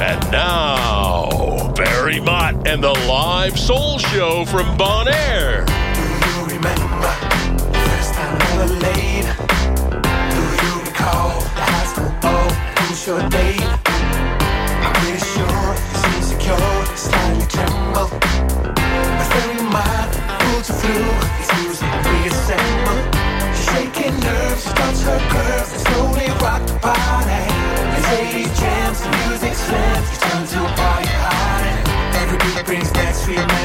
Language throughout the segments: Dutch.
And now, Barry Mott and the Live Soul Show from Bon Air. your date. I'm pretty sure it's insecure, slightly tremble. But very mind pulls her through, it's music reassemble. She's shaking nerves, she her curves, and slowly rock the body. see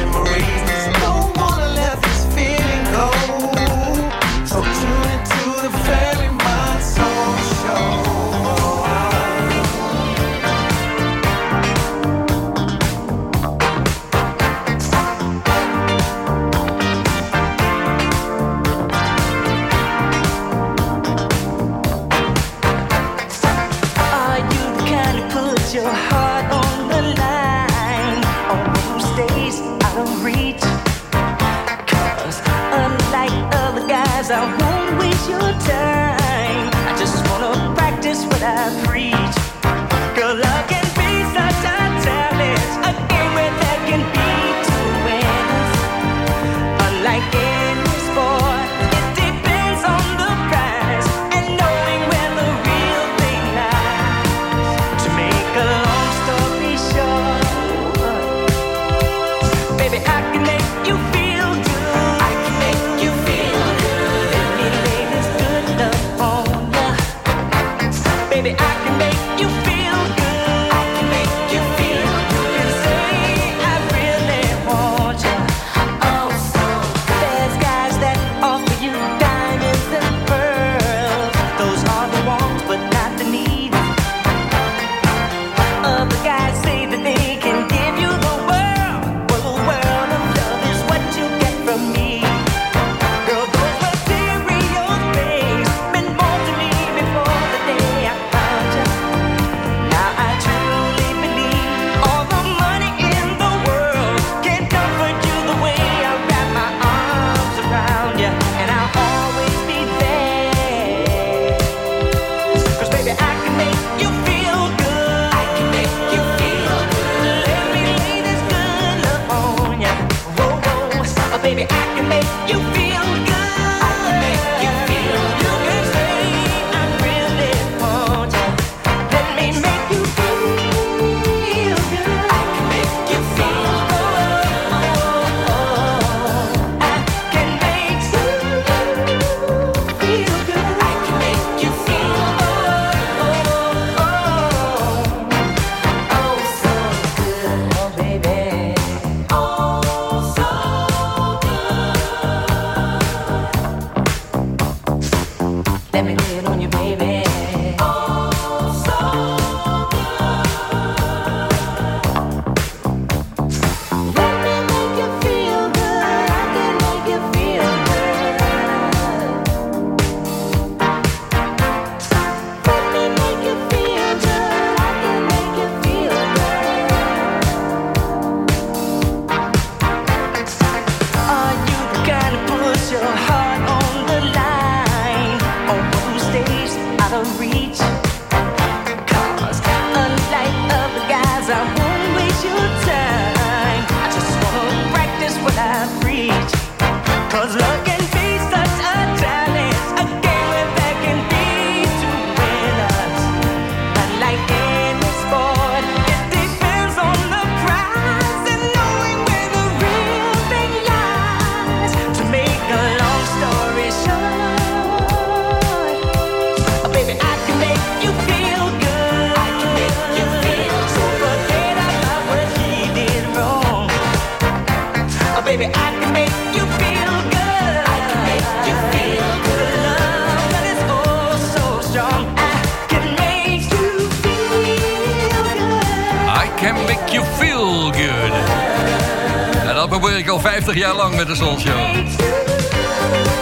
met de Soul Show.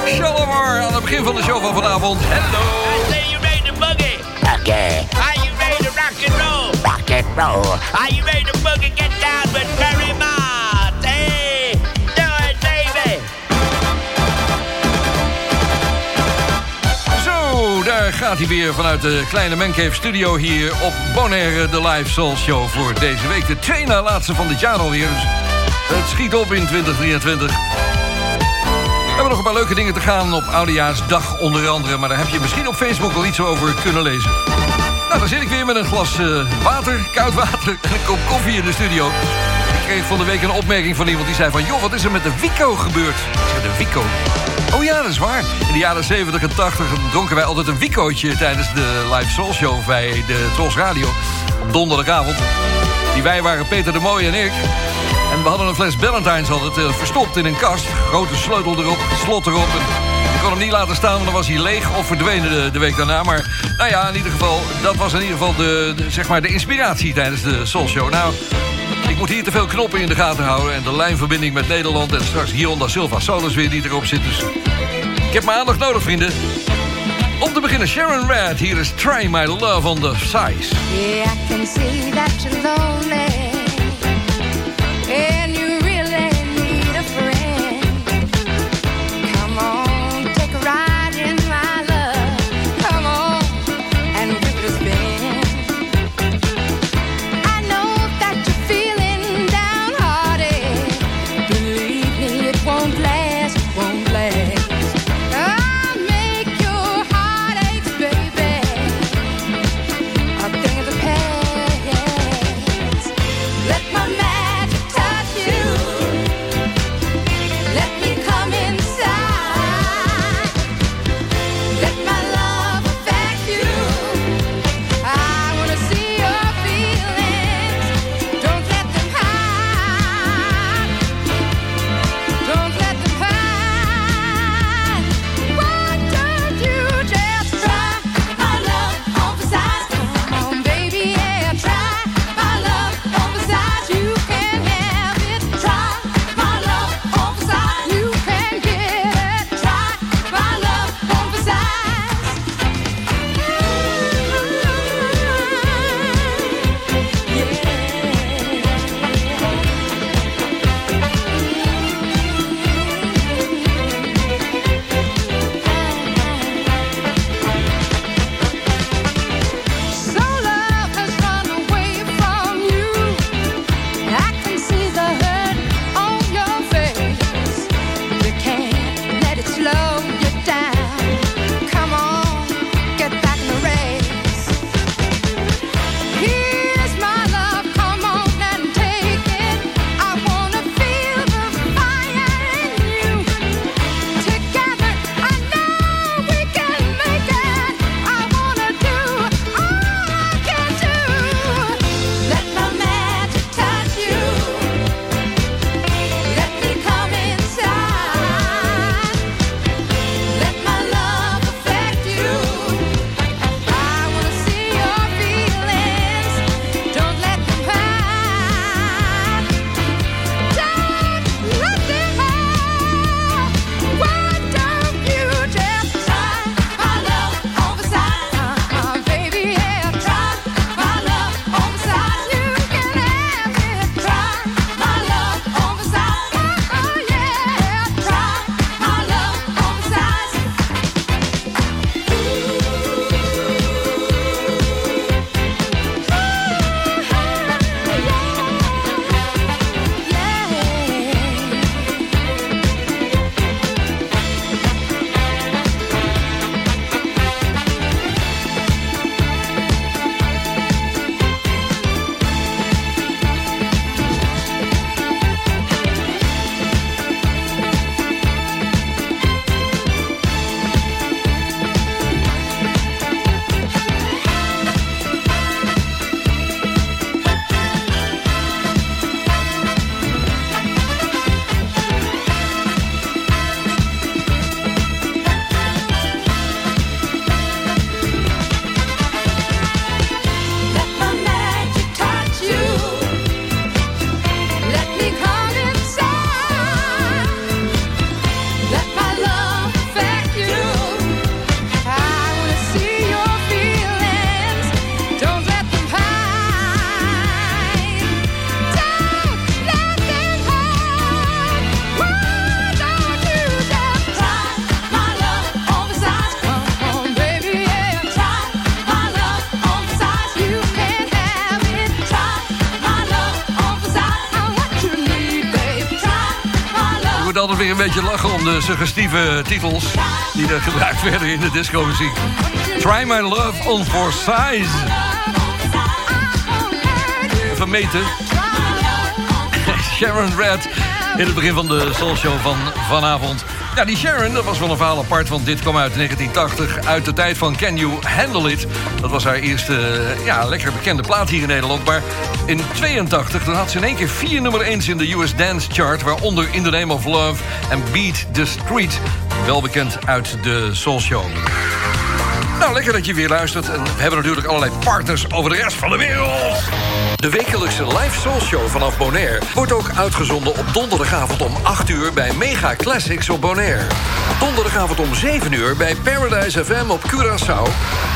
Shalomar aan het begin van de show van vanavond. Hello. I say you made to boogie. Okay. Are you ready to rock and roll? Rock and roll. Are you ready to boogie? Get down with Perry Ma? Hey, do it, baby. Zo, daar gaat hij weer vanuit de kleine Mancave Studio hier op Bonaire, de live Soul Show voor deze week. De twee na laatste van dit jaar alweer. Dus het schiet op in 2023. Een paar leuke dingen te gaan op Oudejaarsdag onder andere... maar daar heb je misschien op Facebook wel iets over kunnen lezen. Nou, dan zit ik weer met een glas eh, water, koud water en een kop koffie in de studio. Ik kreeg van de week een opmerking van iemand die zei van... joh, wat is er met de Wico gebeurd? Ik de Wico? Oh ja, dat is waar. In de jaren 70 en 80 dronken wij altijd een Wicootje... tijdens de live soul show bij de Tros Radio. Op donderdagavond. Die wij waren Peter de Mooie en ik. We hadden een fles Ballantines altijd uh, verstopt in een kast. Grote sleutel erop, slot erop. En ik kon hem niet laten staan, want dan was hij leeg of verdwenen de, week daarna. Maar nou ja, in ieder geval, dat was in ieder geval de, zeg maar de inspiratie tijdens de Soul Show. Nou, ik moet hier te veel knoppen in de gaten houden... en de lijnverbinding met Nederland en straks Honda Silva Solis weer die erop zit. Dus ik heb mijn aandacht nodig, vrienden. Om te beginnen, Sharon Red. Hier is Try My Love on the Size. Yeah, I can see that you're lonely. Weer een beetje lachen om de suggestieve titels... die er gebruikt werden in de disco-muziek. Try My Love on For Size. Even meten. Sharon Red in het begin van de Soul Show van vanavond. Ja, die Sharon, dat was wel een verhaal apart, want dit kwam uit 1980... uit de tijd van Can You Handle It. Dat was haar eerste, eh, ja, lekker bekende plaat hier in Nederland. Maar in 82, dan had ze in één keer vier nummer 1 in de US Dance Chart... waaronder In the Name of Love en Beat the Street. Wel bekend uit de Soul Show. Nou, lekker dat je weer luistert. En we hebben natuurlijk allerlei partners over de rest van de wereld. De wekelijkse live soul show vanaf Bonaire wordt ook uitgezonden op donderdagavond om 8 uur bij Mega Classics op Bonaire. Donderdagavond om 7 uur bij Paradise FM op Curaçao.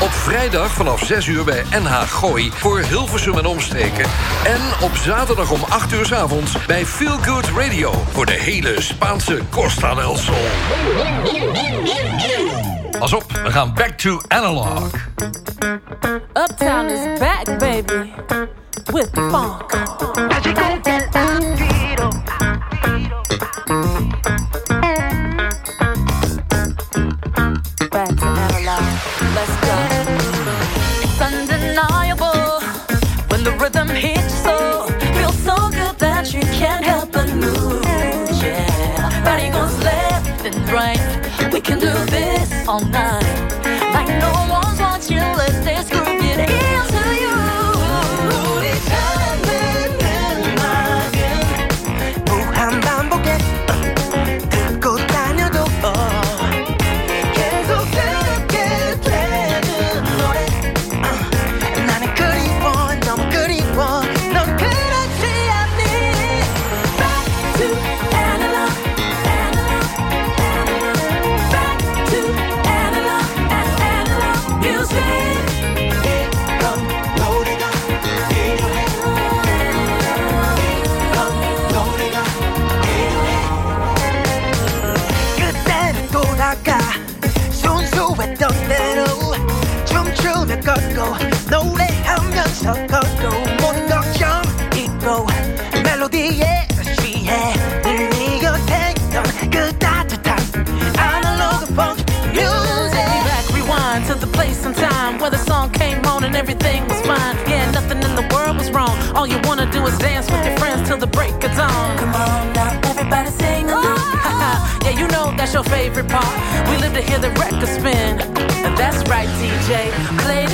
Op vrijdag vanaf 6 uur bij NH Gooi voor Hilversum en omstreken. En op zaterdag om 8 uur 's avonds bij Feel Good Radio voor de hele Spaanse Costa del Sol. Pas op, we gaan back to analog. Uptown is back, baby. With the funk. Right. We can do this all night. 노래하면서 걷고 모든 걱정 잊고 멜로디에 취해 늘 네 곁에 있던 그 따뜻한 아날로그 펑크 뮤직 Back, rewind to the place and time where the song came on and everything was fine. Yeah, nothing in the world was wrong. All you wanna do is dance with your friends till the break of dawn. Come on now, everybody sing along. yeah, you know that's your favorite part. We live to hear the record spin. And that's right, DJ. Play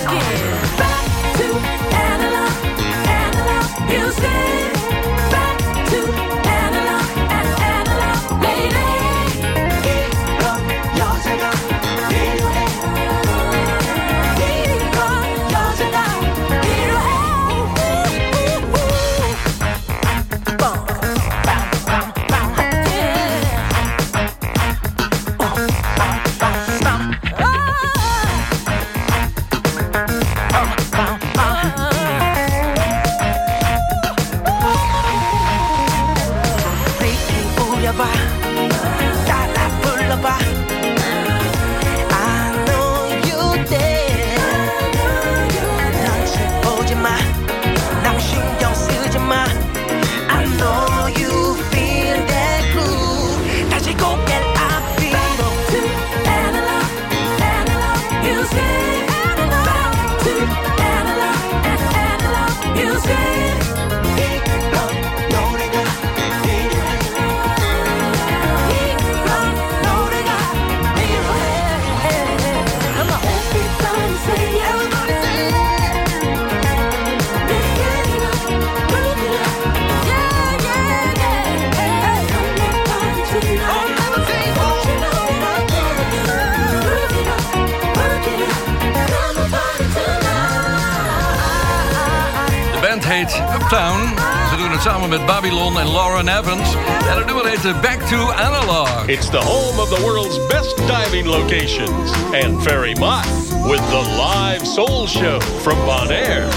It's the home of the world's best diving locations. And Ferry Mott with the live soul show from Bonaire.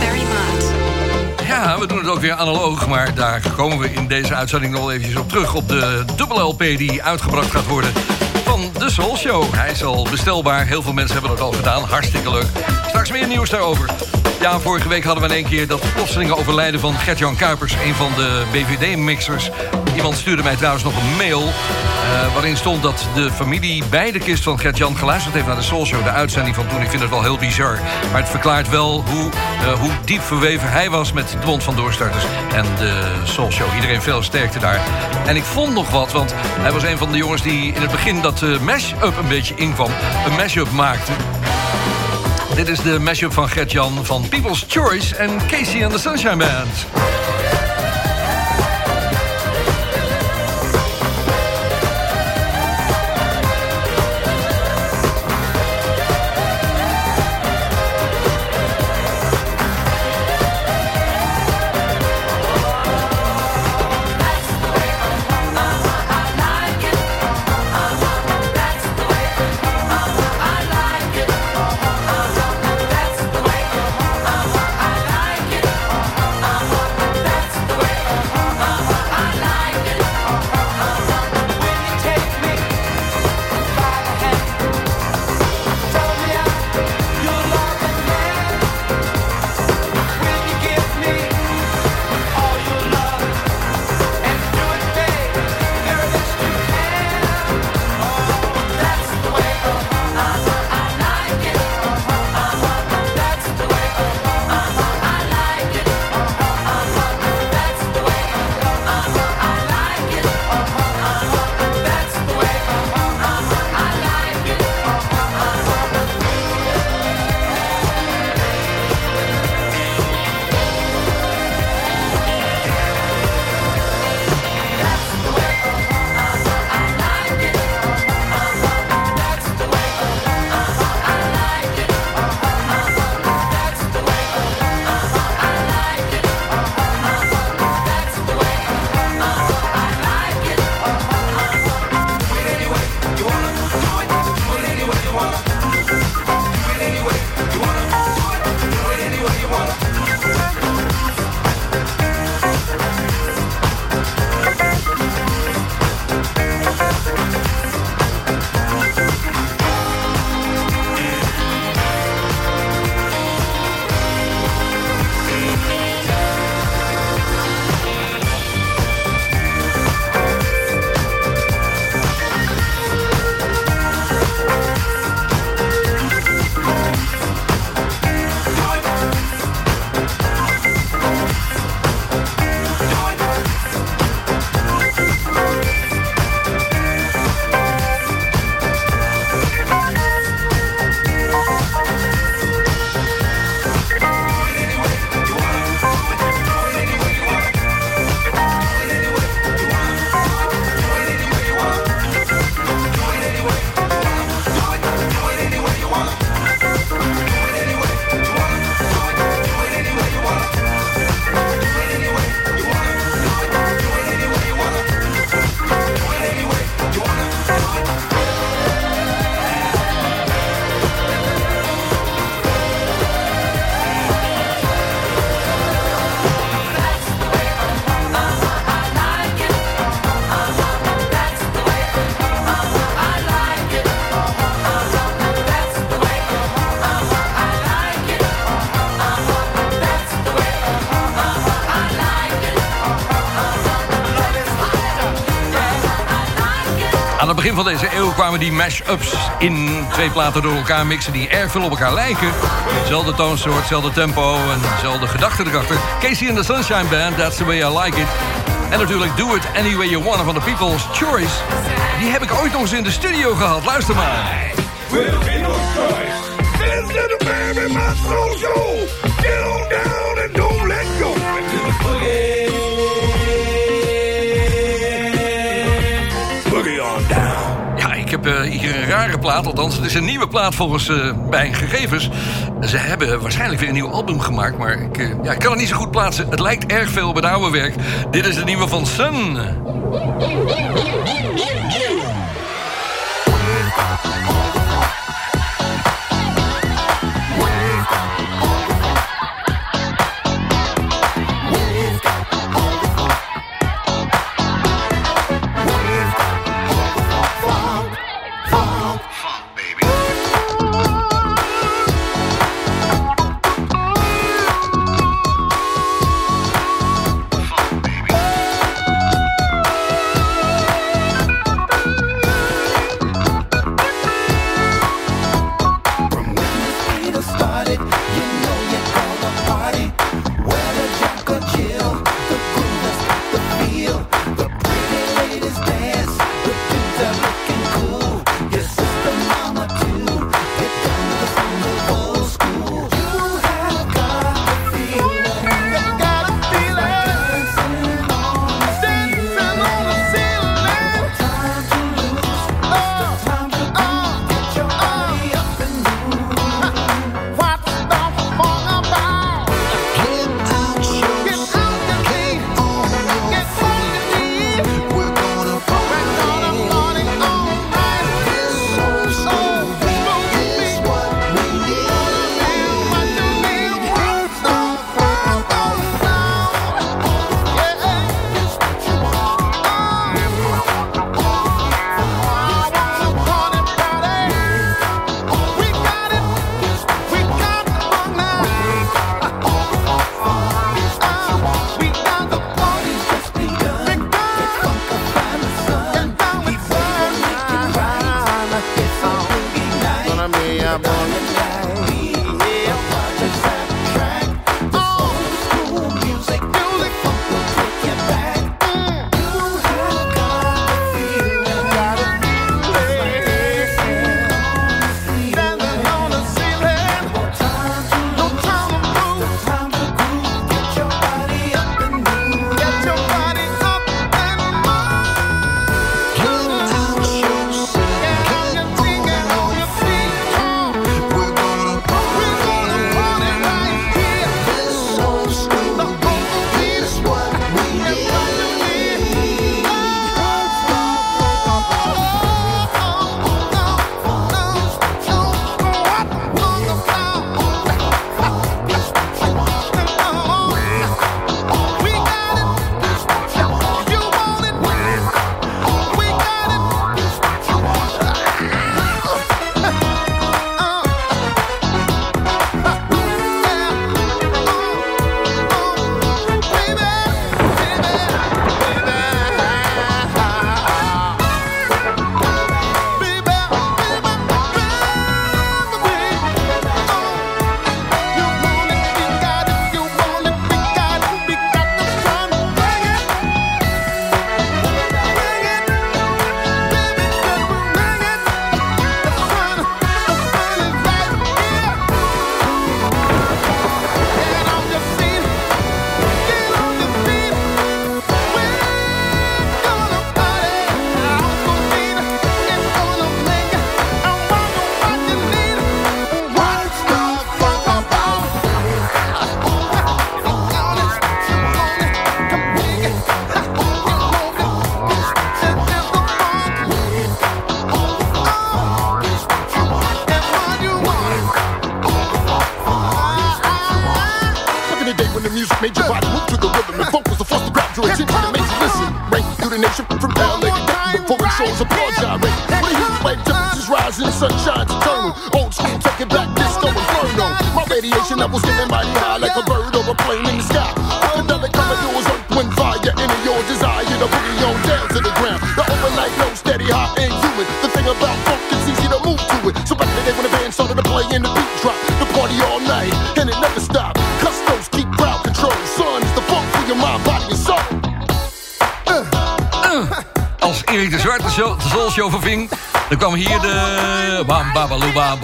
Very much. Ja, we doen het ook weer analoog, maar daar komen we in deze uitzending nog eventjes op terug... op de dubbel LP die uitgebracht gaat worden van de Soul Show. Hij is al bestelbaar, heel veel mensen hebben dat al gedaan, hartstikke leuk. Straks meer nieuws daarover. Ja, vorige week hadden we in één keer dat plotselinge overlijden van Gert-Jan Kuipers, een van de BVD-mixers. Iemand stuurde mij trouwens nog een mail eh, waarin stond dat de familie bij de kist van Gert-Jan geluisterd heeft naar de Soul Show, de uitzending van toen. Ik vind het wel heel bizar. Maar het verklaart wel hoe, eh, hoe diep verweven hij was met de Bond van Doorstarters en de Soul Show. Iedereen veel sterkte daar. En ik vond nog wat, want hij was een van de jongens die in het begin dat uh, mash-up een beetje inkwam. Een mash-up maakte. Dit is de mashup van Gert-Jan van People's Choice en Casey and the Sunshine Band. Aan het begin van deze eeuw kwamen die mash-ups in twee platen door elkaar mixen... die erg veel op elkaar lijken. Zelfde toonsoort, zelfde tempo en zelfde gedachten erachter. Casey and the Sunshine Band, That's the Way I Like It. En natuurlijk Do It Any Way You Want van de People's Choice. Die heb ik ooit nog eens in de studio gehad. Luister maar. Listen to baby, my. Get on down and don't let go. Boogie. Rare plaat. Althans, het is een nieuwe plaat volgens eh, mijn gegevens. Ze hebben waarschijnlijk weer een nieuw album gemaakt. Maar ik, eh, ja, ik kan het niet zo goed plaatsen. Het lijkt erg veel op het oude werk. Dit is de nieuwe van Sun.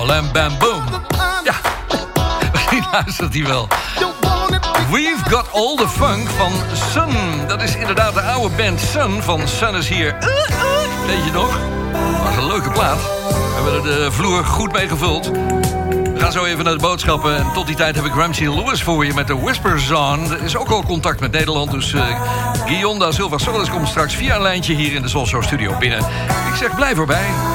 Bam, bam, boom. Ja, misschien luistert hij wel. We've Got All The Funk van Sun. Dat is inderdaad de oude band Sun van Sun is hier. Uh, uh, Weet je nog? Was een leuke plaat. We hebben er de vloer goed mee gevuld. We gaan zo even naar de boodschappen. En tot die tijd heb ik Ramsey Lewis voor je met de Whisper Zone. Er is ook al contact met Nederland. Dus uh, Guillaume da Silva Solis komt straks via een lijntje hier in de Soul Show studio binnen. Ik zeg blijf erbij.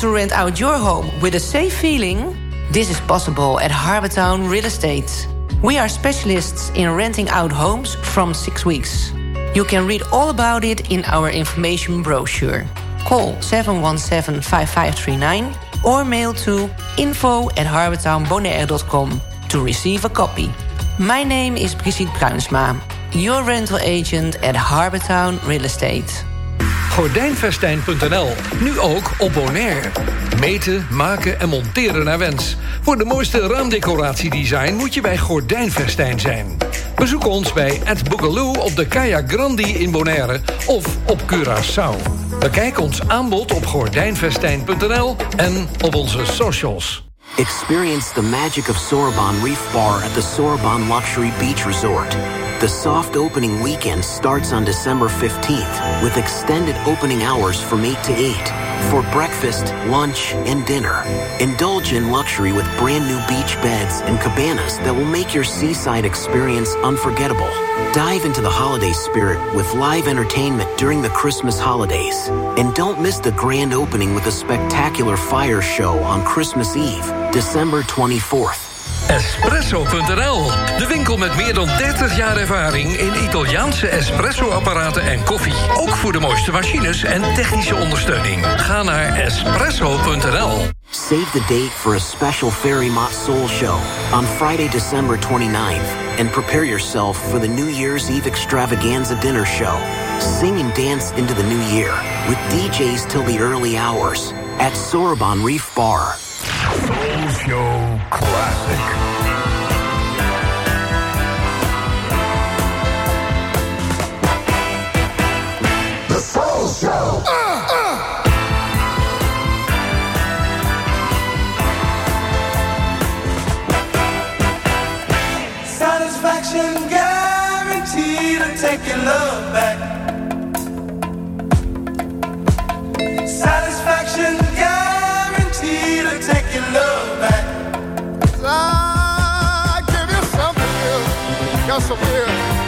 To rent out your home with a safe feeling? This is possible at Harbortown Real Estate. We are specialists in renting out homes from six weeks. You can read all about it in our information brochure. Call 717-5539 or mail to info at harbortownbonaire.com to receive a copy. My name is Brigitte Bruinsma, your rental agent at Harbortown Real Estate. Gordijnvestijn.nl. Nu ook op Bonaire. Meten, maken en monteren naar wens. Voor de mooiste raamdecoratiedesign moet je bij Gordijnvestijn zijn. Bezoek ons bij Ed Boogaloo op de Kaya Grandi in Bonaire of op Curaçao. Bekijk ons aanbod op gordijnvestijn.nl en op onze socials. Experience the magic of Sorbonne Reef Bar at the Sorbonne Luxury Beach Resort. The soft opening weekend starts on December 15th with extended opening hours from 8 to 8 for breakfast, lunch, and dinner. Indulge in luxury with brand new beach beds and cabanas that will make your seaside experience unforgettable. Dive into the holiday spirit with live entertainment during the Christmas holidays. And don't miss the grand opening with a spectacular fire show on Christmas Eve, December 24th. Espresso.nl, de winkel met meer dan 30 jaar ervaring in Italiaanse espresso-apparaten en koffie. Ook voor de mooiste machines en technische ondersteuning. Ga naar espresso.nl. Save the date for a special Fairy Mott Soul Show on Friday, December 29th, and prepare yourself for the New Year's Eve extravaganza dinner show. Sing and dance into the new year with DJs till the early hours at Sorbonne Reef Bar. Soul Show Classic. The Soul Show. Satisfaction guaranteed to take your love back. Satisfaction guaranteed to take your love back. I give you something good. Got some here.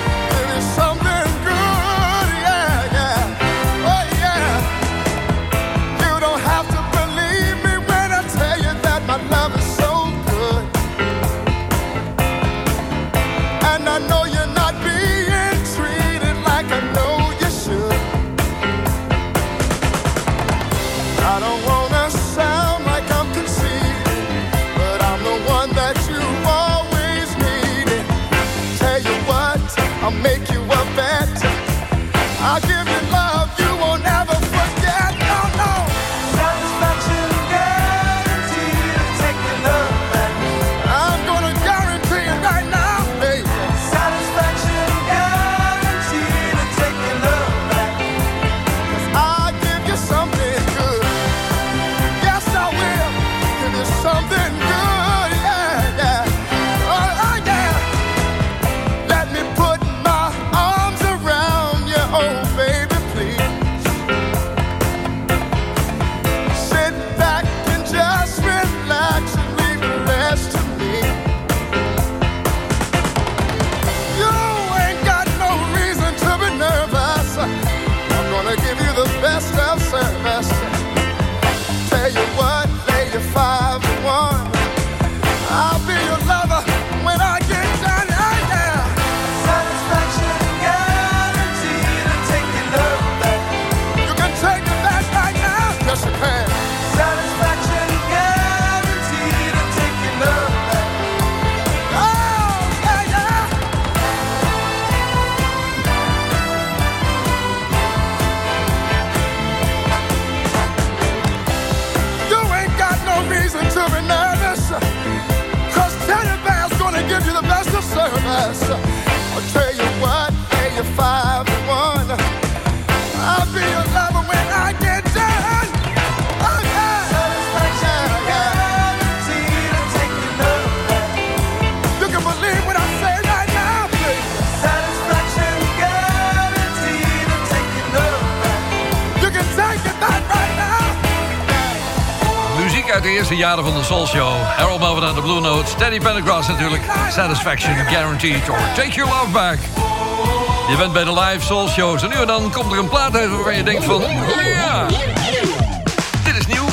Jaren van de Soul Show. Harold Melvin aan de Blue Notes. Teddy Pendergrass natuurlijk. Satisfaction Guaranteed. Or Take Your Love Back. Je bent bij de live Soul Shows. En nu en dan komt er een plaat uit waarvan je denkt van... Ja, dit is nieuw.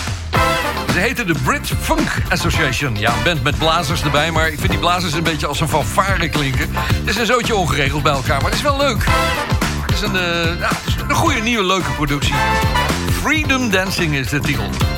Ze heten de Brit Funk Association. Ja, een band met blazers erbij, maar ik vind die blazers een beetje als een fanfare klinken. Het is een zootje ongeregeld bij elkaar, maar het is wel leuk. Het is een, eh, ja, het is een goede, nieuwe, leuke productie. Freedom Dancing is de titel.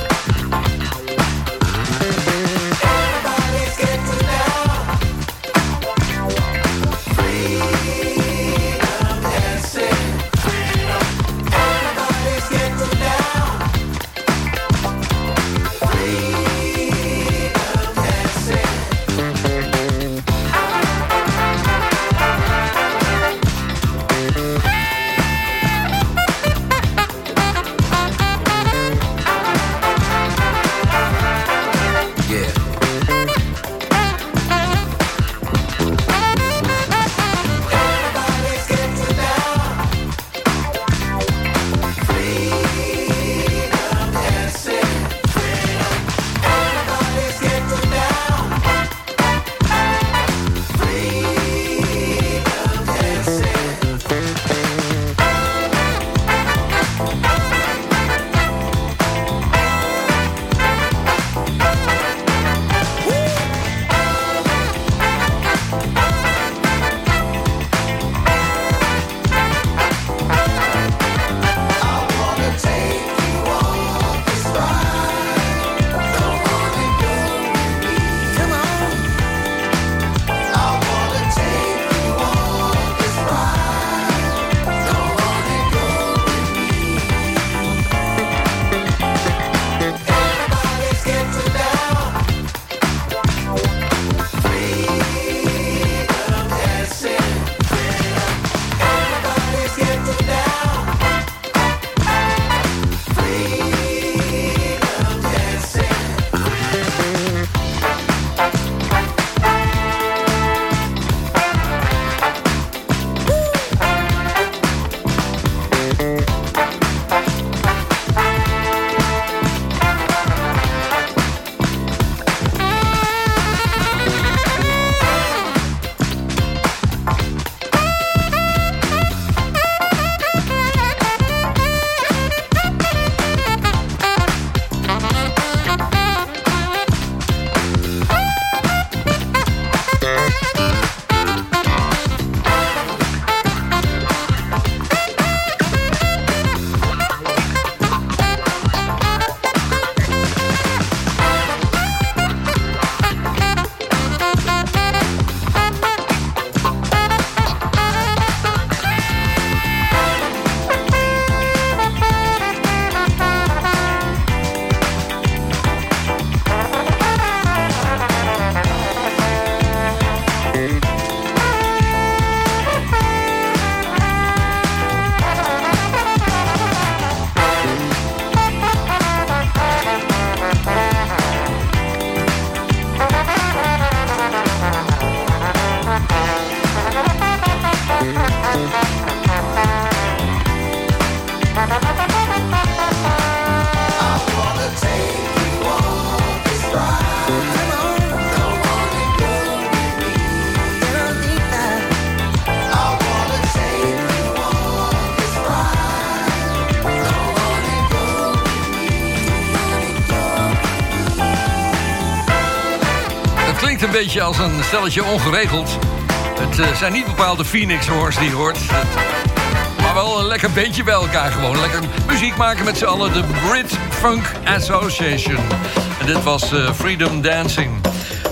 Beetje als een stelletje ongeregeld. Het eh, zijn niet bepaalde Phoenix Horse die hoort. Maar wel een lekker beentje bij elkaar gewoon. Lekker muziek maken met z'n allen. De Brit Funk Association. En dit was eh, Freedom Dancing.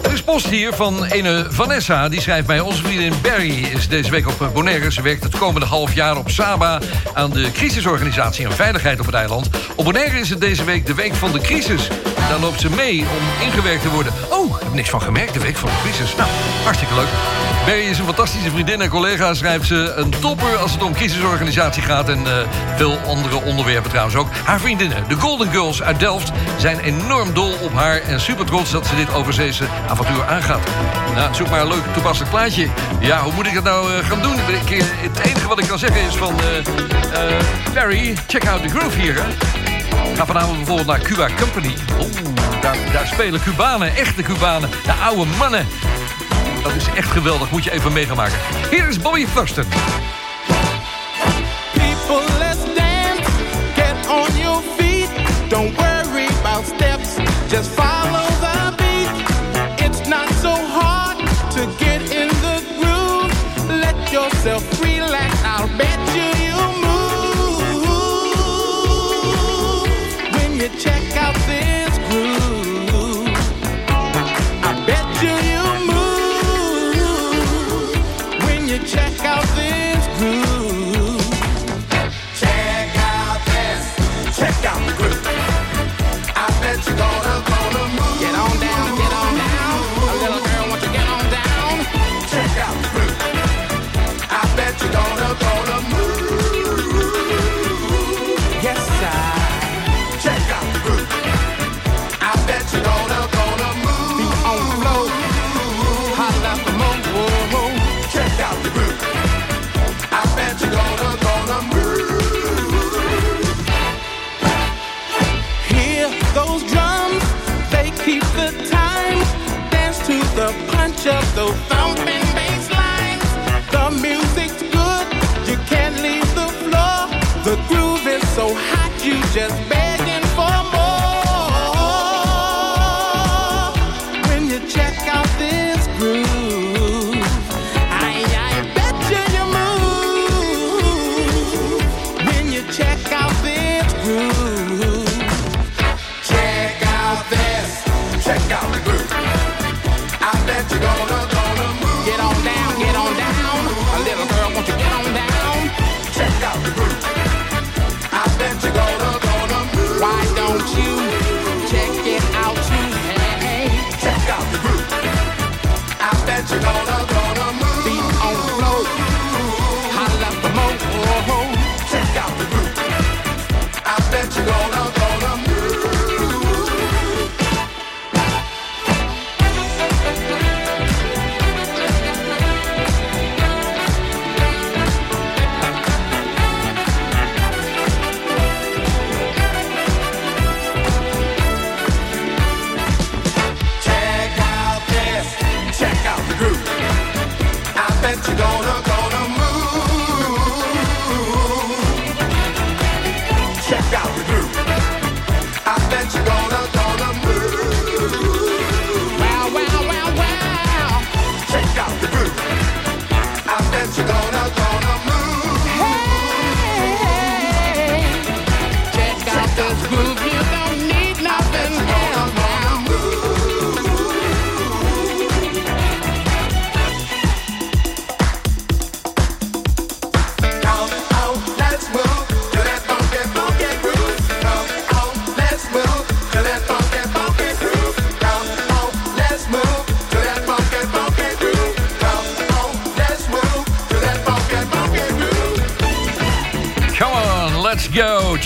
Er is post hier van ene Vanessa. Die schrijft mij... Onze vriendin Barry is deze week op eh, Bonaire. Ze werkt het komende half jaar op Saba... aan de crisisorganisatie en veiligheid op het eiland. Op Bonaire is het deze week de week van de crisis. Daar loopt ze mee om ingewerkt te worden. Heb niks van gemerkt, de week van de crisis. Nou, hartstikke leuk. Barry is een fantastische vriendin en collega, schrijft ze. Een topper als het om crisisorganisatie gaat... en eh, veel andere onderwerpen trouwens ook. Haar vriendinnen, de Golden Girls uit Delft... zijn enorm dol op haar en super trots dat ze dit overzeese avontuur aangaat. Nou, zoek maar een leuk toepasselijk plaatje. Ja, hoe moet ik dat nou eh, gaan doen? Ik, het enige wat ik kan zeggen is van... eh, Barry, check out the groove hier, hè. Ga vanavond bijvoorbeeld naar Cuba Company. Daar, spelen Cubanen, echte Cubanen. De oude mannen. Dat is echt geweldig, moet je even meegemaken. Hier is Bobby Thurston. People, let's dance. Get on your feet. Don't worry about steps. Just follow the beat. It's not so hard to get in the groove. Let yourself relax. You check out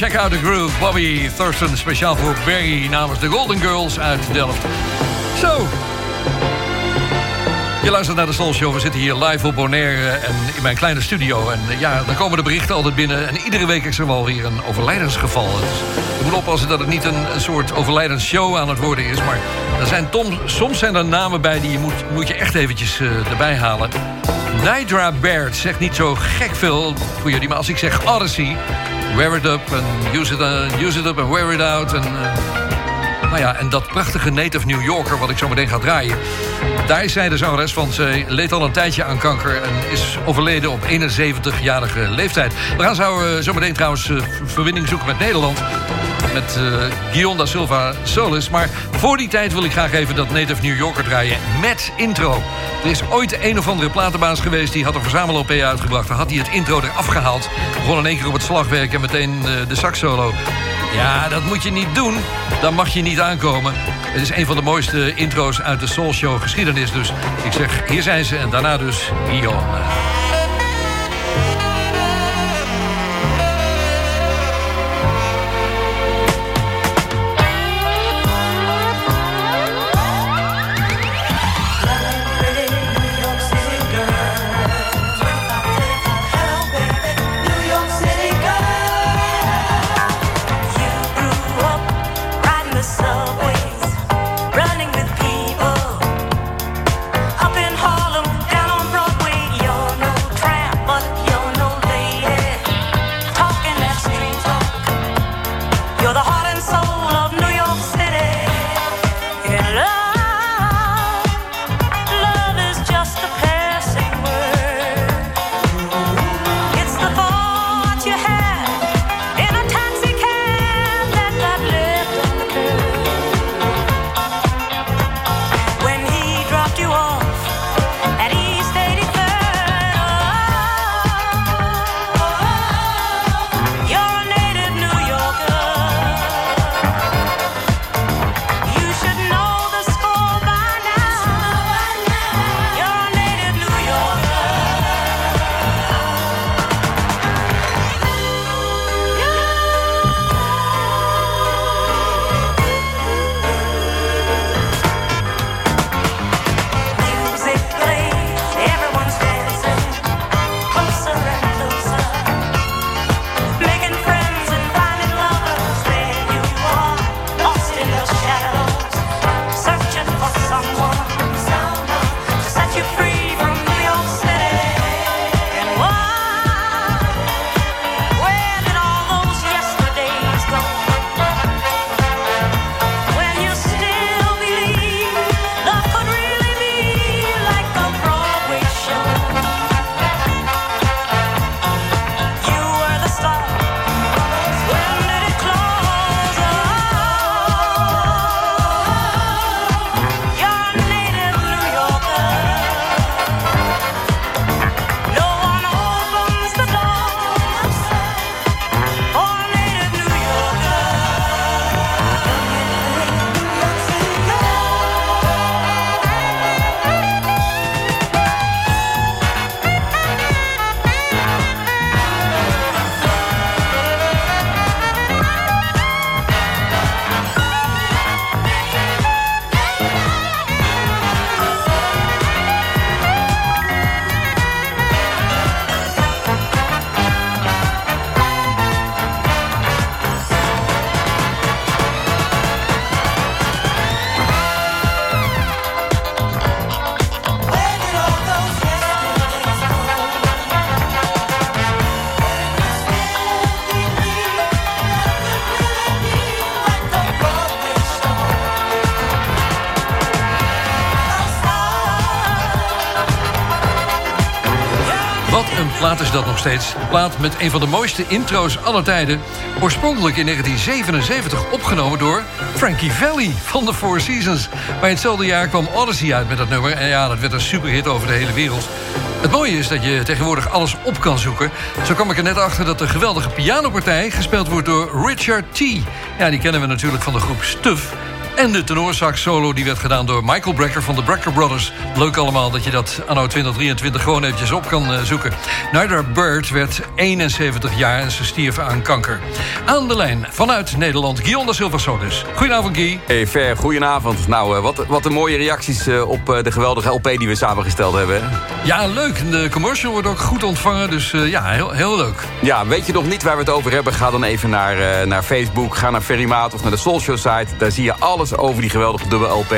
Check out the groove. Bobby Thurston, speciaal voor Barry namens de Golden Girls uit Delft. Zo. Je luistert naar de Soul Show. We zitten hier live op Bonaire en in mijn kleine studio. En eh, ja, dan komen de berichten altijd binnen. En iedere week is er wel weer een overlijdensgeval. Dus je moet oppassen dat het niet een, soort overlijdensshow aan het worden is. Maar er zijn soms zijn er namen bij die je moet, moet je echt eventjes eh, erbij halen. Nidra Baird zegt niet zo gek veel voor jullie. Maar als ik zeg Odyssey, Wear It Up en Use It, uh, use it Up en Wear It Out... En, uh, nou ja, en dat prachtige Native New Yorker wat ik zo meteen ga draaien... daar zij de zangeres, want zij leed al een tijdje aan kanker... en is overleden op 71-jarige leeftijd. We gaan zo, uh, meteen trouwens verbinding zoeken met Nederland... met uh, Silva Solis. Maar voor die tijd wil ik graag even dat Native New Yorker draaien met intro. Er is ooit een of andere platenbaas geweest... die had een verzamel-OP uitgebracht. Dan had hij het intro eraf gehaald. Begon in één keer op het slagwerk en meteen uh, de sax-solo. Ja, dat moet je niet doen. Dan mag je niet aankomen. Het is een van de mooiste intro's uit de Soul Show geschiedenis. Dus ik zeg, hier zijn ze en daarna dus Guillaume. Steeds. Plaat met een van de mooiste intro's aller tijden. Oorspronkelijk in 1977 opgenomen door Frankie Valli van de Four Seasons. Maar in hetzelfde jaar kwam Odyssey uit met dat nummer. En ja, dat werd een superhit over de hele wereld. Het mooie is dat je tegenwoordig alles op kan zoeken. Zo kwam ik er net achter dat de geweldige pianopartij... gespeeld wordt door Richard T. Ja, die kennen we natuurlijk van de groep Stuff. En de tenorsax solo die werd gedaan door Michael Brecker van de Brecker Brothers. Leuk allemaal dat je dat anno 2023 gewoon eventjes op kan uh, zoeken. Naida Bird werd 71 jaar en ze stierf aan kanker. Aan de lijn vanuit Nederland, Guillaume da Silva Solis. Goedenavond, Guy. Hey, Ver, goedenavond. Nou, uh, wat, wat een mooie reacties uh, op de geweldige LP die we samengesteld hebben. Ja, leuk. De commercial wordt ook goed ontvangen, dus ja, heel, heel leuk. Ja, weet je nog niet waar we het over hebben? Ga dan even naar, naar Facebook, ga naar Ferrymaat of naar de Soulshow site. Daar zie je alles over die geweldige dubbel LP.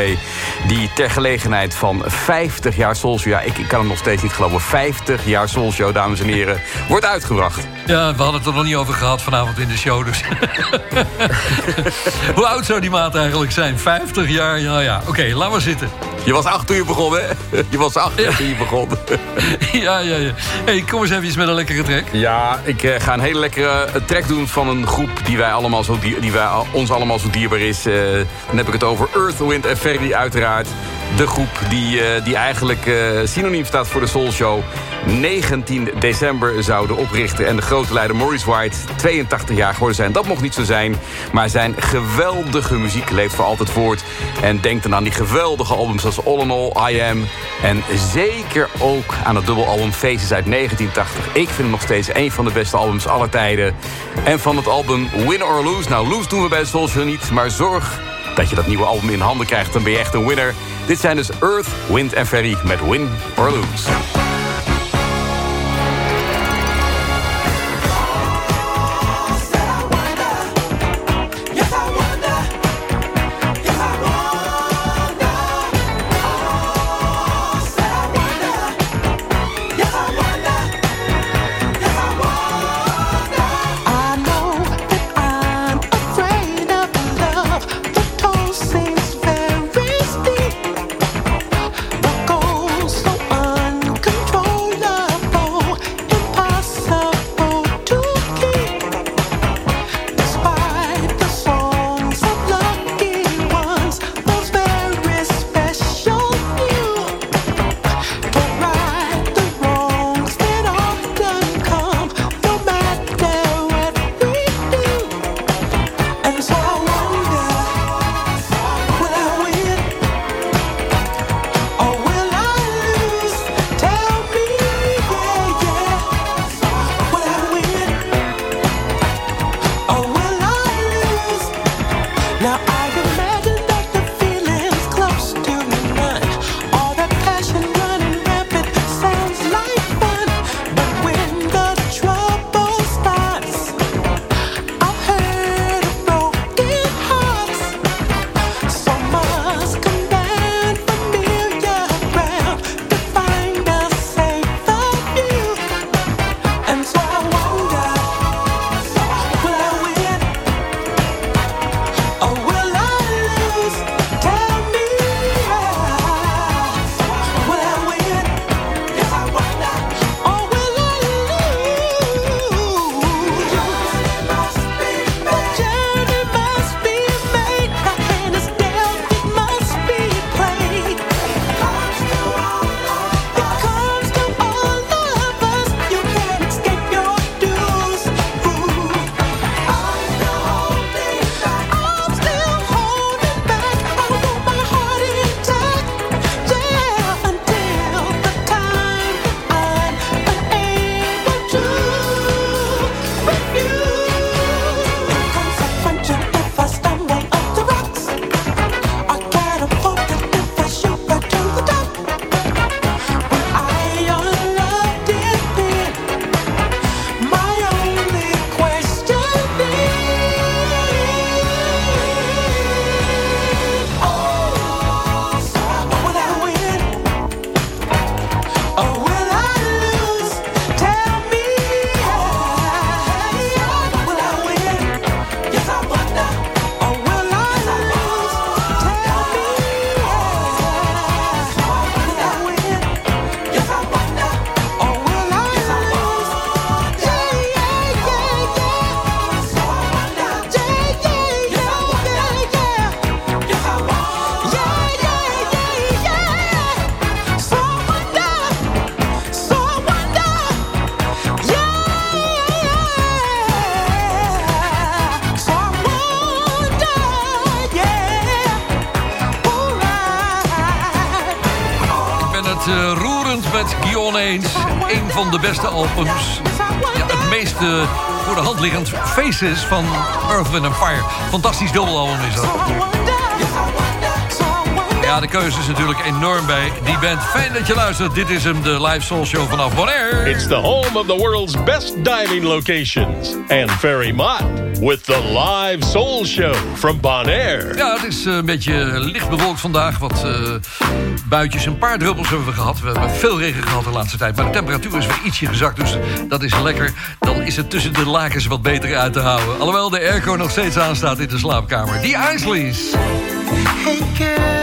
Die ter gelegenheid van 50 jaar Soulshow... ja, ik, ik kan het nog steeds niet geloven... 50 jaar Soulshow, dames en heren, wordt uitgebracht. Ja, we hadden het er nog niet over gehad vanavond in de show. Dus. Hoe oud zou die maat eigenlijk zijn? 50 jaar? Ja, ja. Oké, okay, laat maar zitten. Je was acht toen je begon, hè? Je was acht ja. toen je begon. ja, ja, ja. hey, kom eens even met een lekkere track. Ja, ik uh, ga een hele lekkere track doen van een groep... die, wij allemaal zo dier, die wij, ons allemaal zo dierbaar is. Uh, dan heb ik het over Earth, Wind en uiteraard. De groep die, uh, die eigenlijk synoniem staat voor de Soul Show. 19 december zouden oprichten. En de grote leider Maurice White 82 jaar geworden zijn. Dat mocht niet zo zijn. Maar zijn geweldige muziek leeft voor altijd voort. En denk dan aan die geweldige albums zoals All in All, I Am. En zeker ook aan het dubbelalbum Faces uit 1980. Ik vind het nog steeds een van de beste albums aller tijden. En van het album Win or Lose. Nou, lose doen we bij Soul Show niet. Maar zorg dat je dat nieuwe album in handen krijgt. Dan ben je echt een winner. Dit zijn dus Earth, Wind en Ferry met Win or Lose. De beste albums. Ja, het meest voor de hand liggend Faces van Earth, Wind Fire. Fantastisch dubbelalbum is dat. Ja, de keuze is natuurlijk enorm bij die band. Fijn dat je luistert. Dit is hem, de live soul show vanaf Bonaire. It's the home of the world's best diving locations. And Ferry Mott with the live soul show from Bonaire. Ja, het is eh, een beetje licht bewolkt vandaag. Wat uh, buitjes, een paar druppels hebben we gehad. We hebben veel regen gehad de laatste tijd. Maar de temperatuur is weer ietsje gezakt, dus dat is lekker. Dan is het tussen de lakens wat beter uit te houden. Alhoewel de airco nog steeds aanstaat in de slaapkamer. Die Isleys. Hey girl,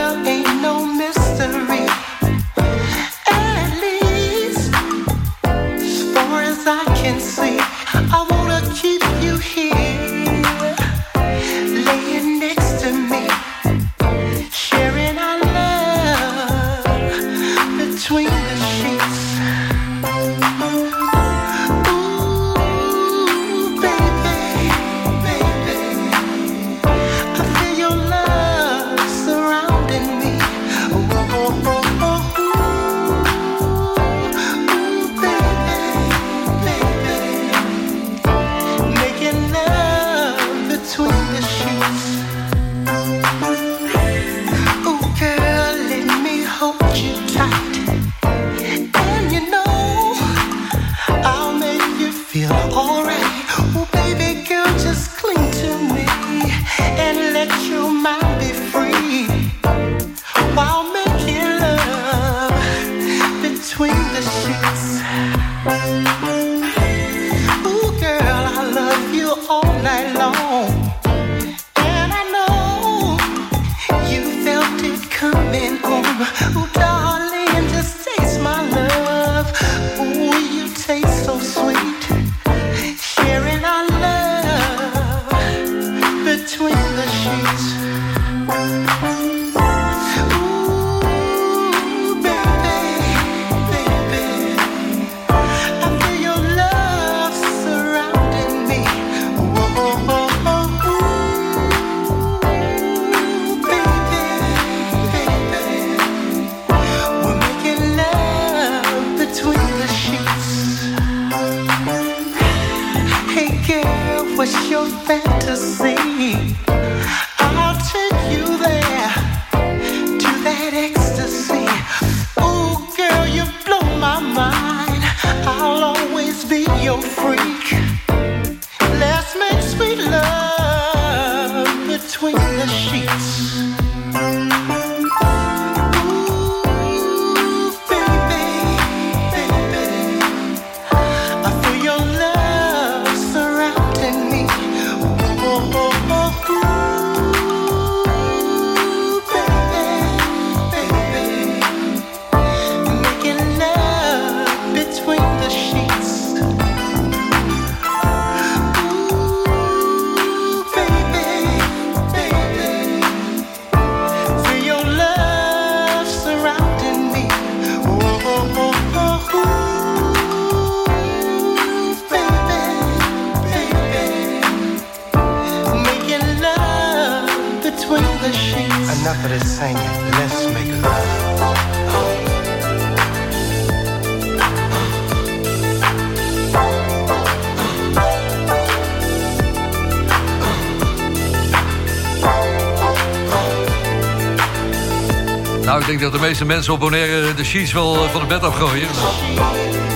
meeste mensen op Bonaire de sheets wel eh, van het bed afgooien.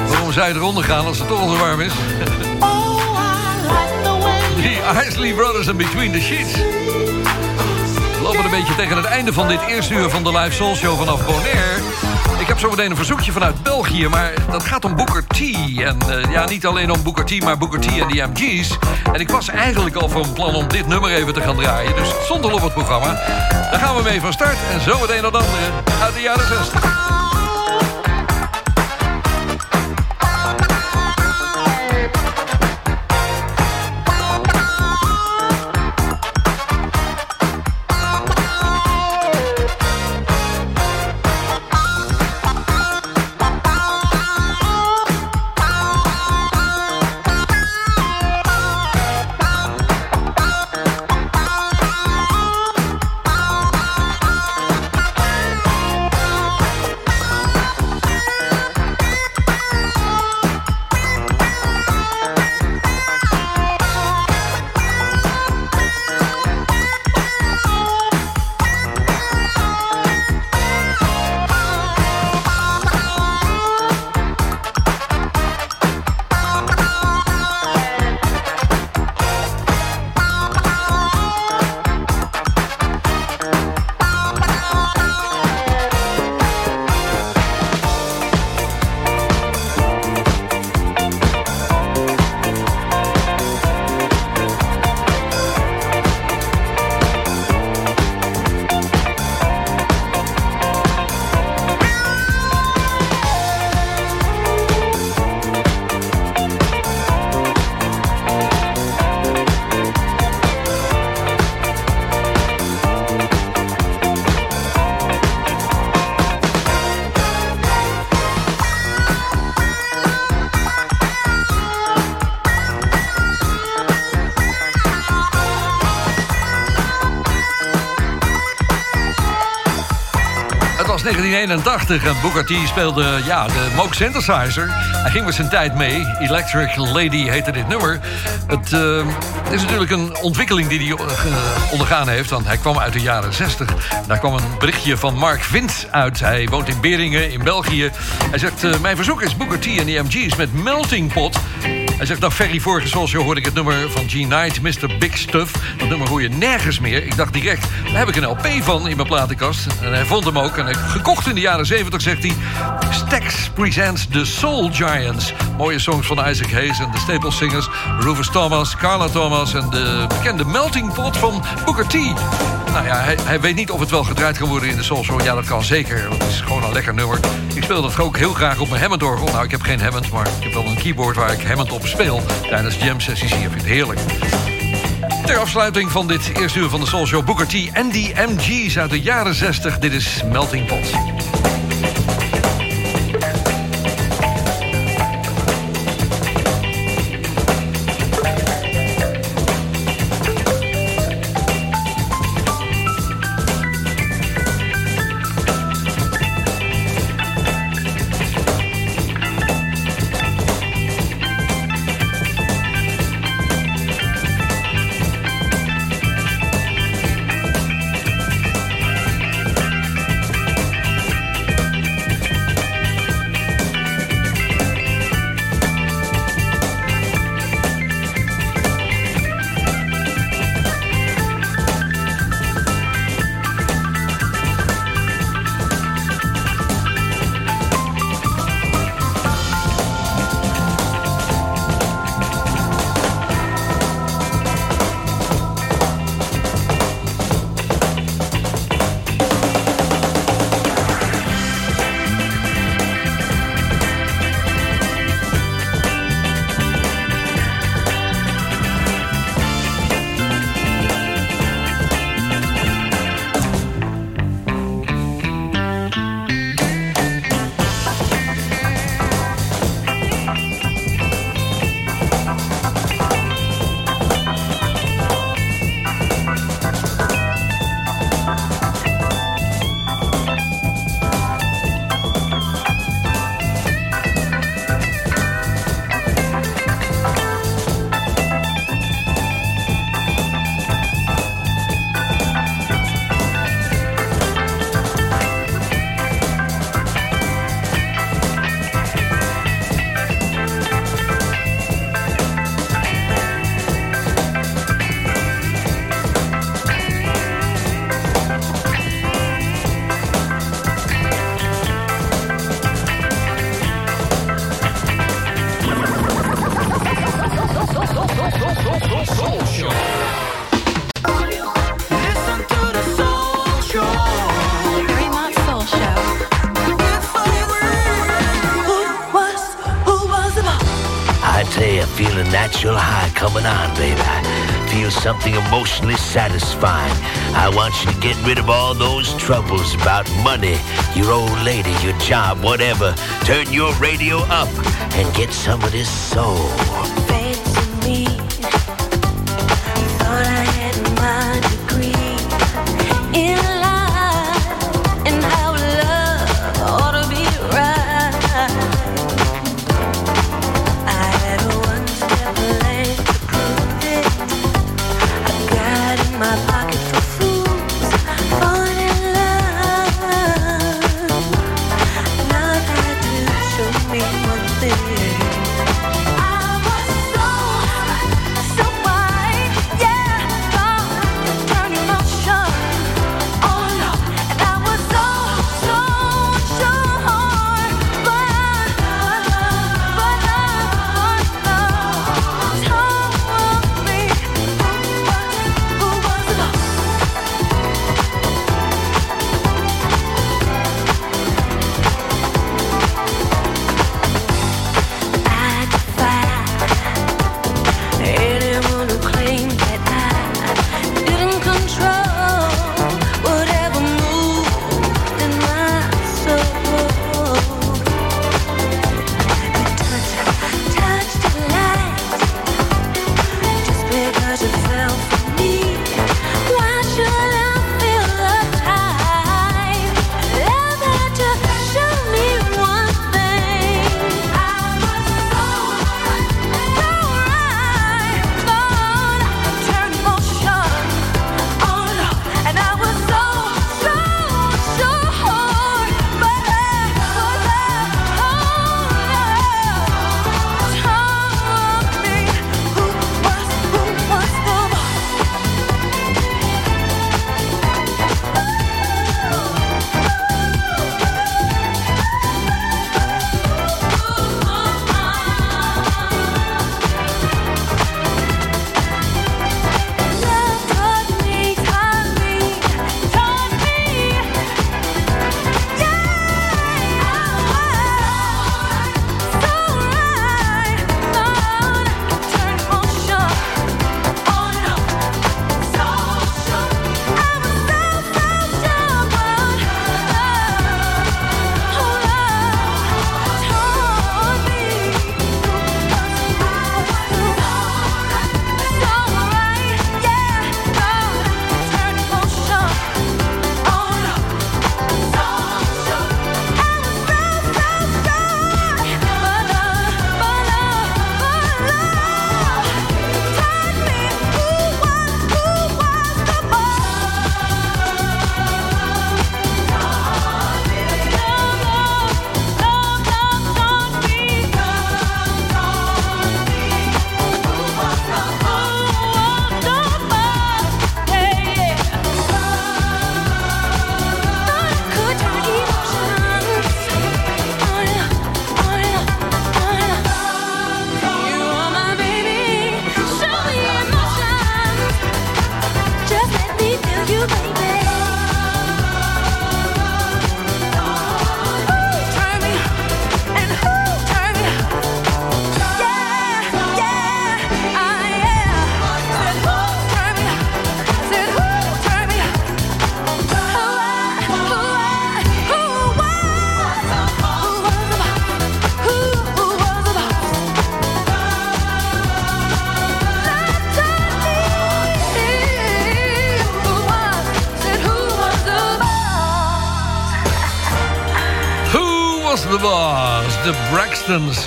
Waarom je eronder gaan als het toch al zo warm is? Die Isley Brothers en Between the Sheets. We lopen een beetje tegen het einde van dit eerste uur van de Live Soul Show vanaf Bonaire. Ik heb zo meteen een verzoekje vanuit België, maar dat gaat om Booker T. En eh, ja, niet alleen om Booker T, maar Booker T en de MG's. En ik was eigenlijk al van plan om dit nummer even te gaan draaien. Dus al op het programma. Daar gaan we mee van start. En zometeen dat andere uit de jaren 60. 1981 en Booker T speelde ja, de Moog Synthesizer. Hij ging met zijn tijd mee. Electric Lady heette dit nummer. Het, eh, is natuurlijk een ontwikkeling die hij eh, ondergaan heeft... want hij kwam uit de jaren 60. Daar kwam een berichtje van Mark Vint uit. Hij woont in Beringen in België. Hij zegt, eh, mijn verzoek is Booker T en de MG's met Melting Pot... Hij zegt, nou Ferry, vorige Soulshow hoorde ik het nummer van G-Night, Mr. Big Stuff. Dat nummer hoor je nergens meer. Ik dacht direct, daar heb ik een LP van in mijn platenkast. En hij vond hem ook. En gekocht in de jaren 70, zegt hij. Stax presents The Soul Giants. Mooie songs van Isaac Hayes en de Staple Singers. Rufus Thomas, Carla Thomas en de bekende Melting Pot van Booker T. Nou ja, hij, hij weet niet of het wel gedraaid kan worden in de Soul. Ja, dat kan zeker. Het is gewoon een lekker nummer. Ik speel dat ook heel graag op mijn Hammond-orgel. Nou, ik heb geen Hammond, maar ik heb wel een keyboard waar ik Hammond op speel. Tijdens jam-sessies hier. Ik vind het heerlijk. Ter afsluiting van dit eerste uur van de Soul Show... Booker T en die MG's uit de jaren 60. Dit is Melting Pot. Money, your old lady, your job, whatever. Turn your radio up and get some of this soul. De Braxtons.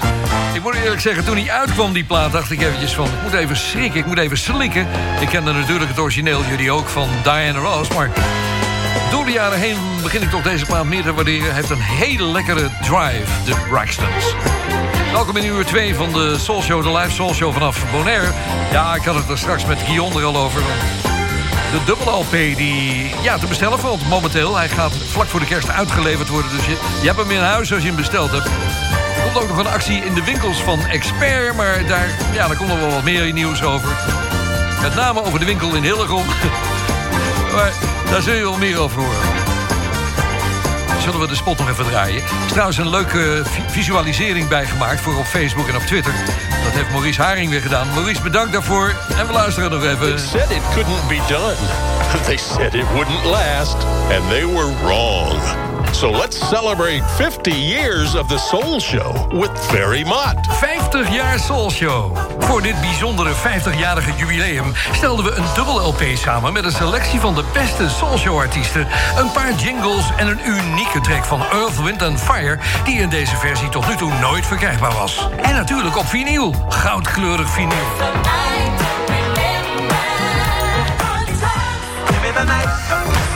Ik moet eerlijk zeggen, toen hij uitkwam, die plaat, dacht ik eventjes van... ik moet even schrikken, ik moet even slikken. Ik kende natuurlijk het origineel, jullie ook, van Diana Ross. Maar door de jaren heen begin ik toch deze plaat meer te waarderen. Hij heeft een hele lekkere drive, de Braxtons. Welkom in uur 2 van de Soul Show, de live Soul Show vanaf Bonaire. Ja, ik had het er straks met Guillaume er al over. De dubbel LP die ja, te bestellen valt momenteel. Hij gaat vlak voor de kerst uitgeleverd worden. Dus je, je hebt hem in huis als je hem besteld hebt. Er komt ook nog een actie in de winkels van Expert. Maar daar, ja, daar komt nog wel wat meer nieuws over. Met name over de winkel in Hillegom. maar daar zul je wel meer over horen. Zullen we de spot nog even draaien? Er is trouwens een leuke vi- visualisering bijgemaakt voor op Facebook en op Twitter. Dat heeft Maurice Haring weer gedaan. Maurice, bedankt daarvoor. En we luisteren nog even. They said it couldn't be done. They said it wouldn't last, and they were wrong. So let's celebrate 50 years of the Soul Show with Ferry Mott. 50 jaar Soul Show. Voor dit bijzondere 50-jarige jubileum stelden we een dubbel LP samen met een selectie van de beste Soul Show artiesten, een paar jingles en een unieke track van Earth, Wind and Fire die in deze versie tot nu toe nooit verkrijgbaar was. En natuurlijk op vinyl, goudkleurig vinyl. Give me the night,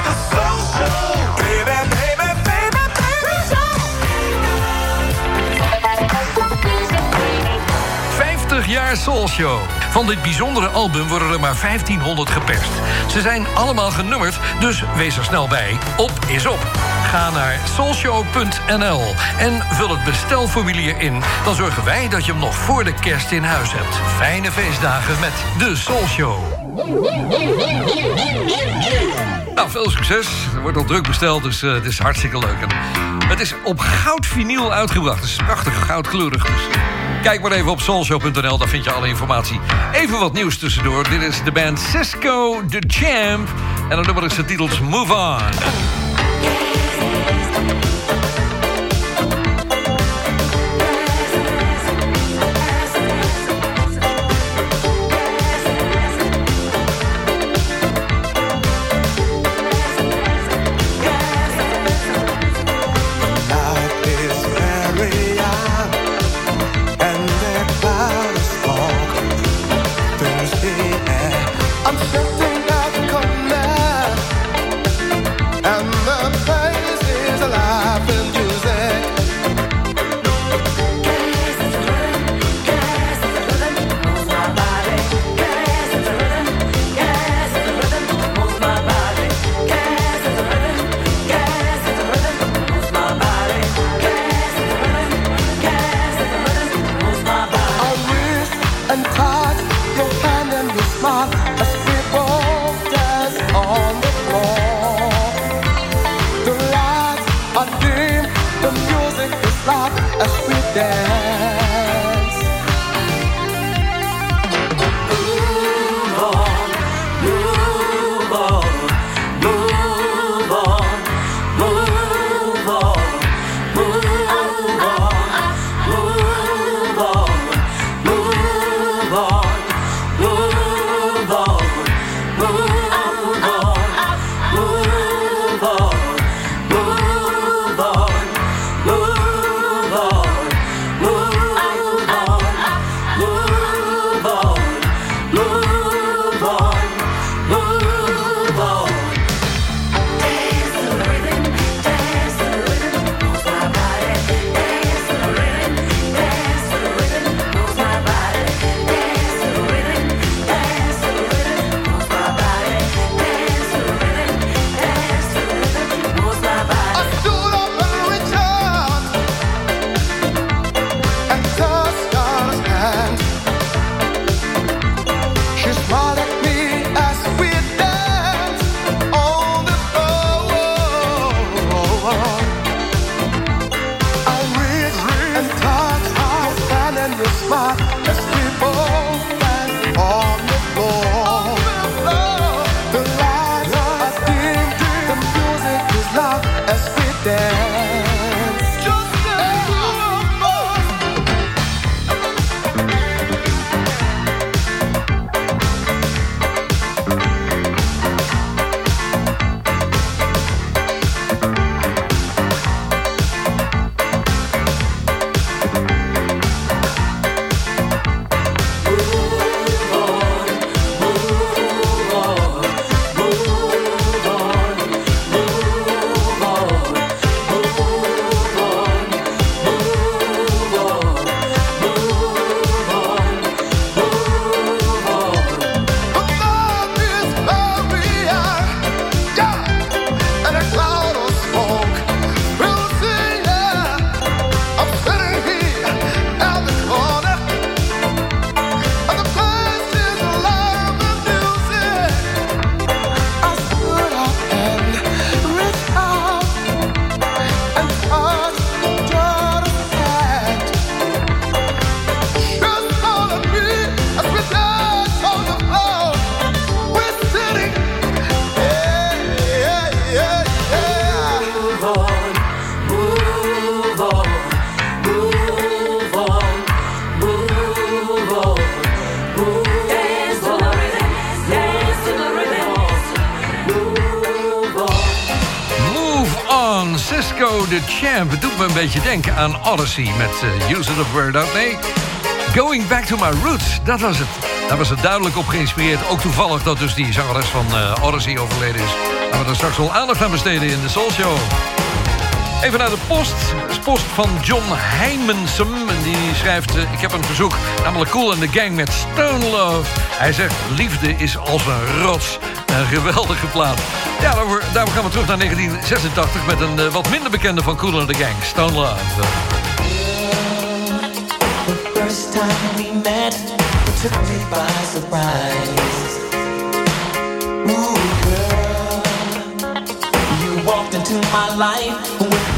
50 jaar Soul Show. Van dit bijzondere album worden er maar 1500 geperst. Ze zijn allemaal genummerd, dus wees er snel bij. Op is op. Ga naar soulshow.nl en vul het bestelformulier in. Dan zorgen wij dat je hem nog voor de kerst in huis hebt. Fijne feestdagen met de Soul Show. Nou, veel succes. Er wordt al druk besteld, dus eh, het is hartstikke leuk. Het is op goud vinyl uitgebracht. Het is prachtig goudkleurig. Dus kijk maar even op soulshow.nl, daar vind je alle informatie. Even wat nieuws tussendoor. Dit is de band Cisco The Champ. En dan nummer is de titels Move On. Beetje denken aan Odyssey met uh, Use It of Word Out. Nee, Going Back to My Roots, dat was het. Daar was het duidelijk op geïnspireerd. Ook toevallig dat dus die zangeres van uh, Odyssey overleden is. Gaan we er straks wel aandacht aan besteden in de Soul Show. Even naar de post. De post van John Heimensum. Die schrijft, uh, ik heb een verzoek, namelijk Cool and the Gang met Stone Love. Hij zegt, liefde is als een rots. Een geweldige plaat. Ja, daarvoor, daarvoor gaan we terug naar 1986... met een uh, wat minder bekende van Cool and the Gang, Stone Love. The first time we met, it took me by surprise. Ooh, girl, you walked into my life with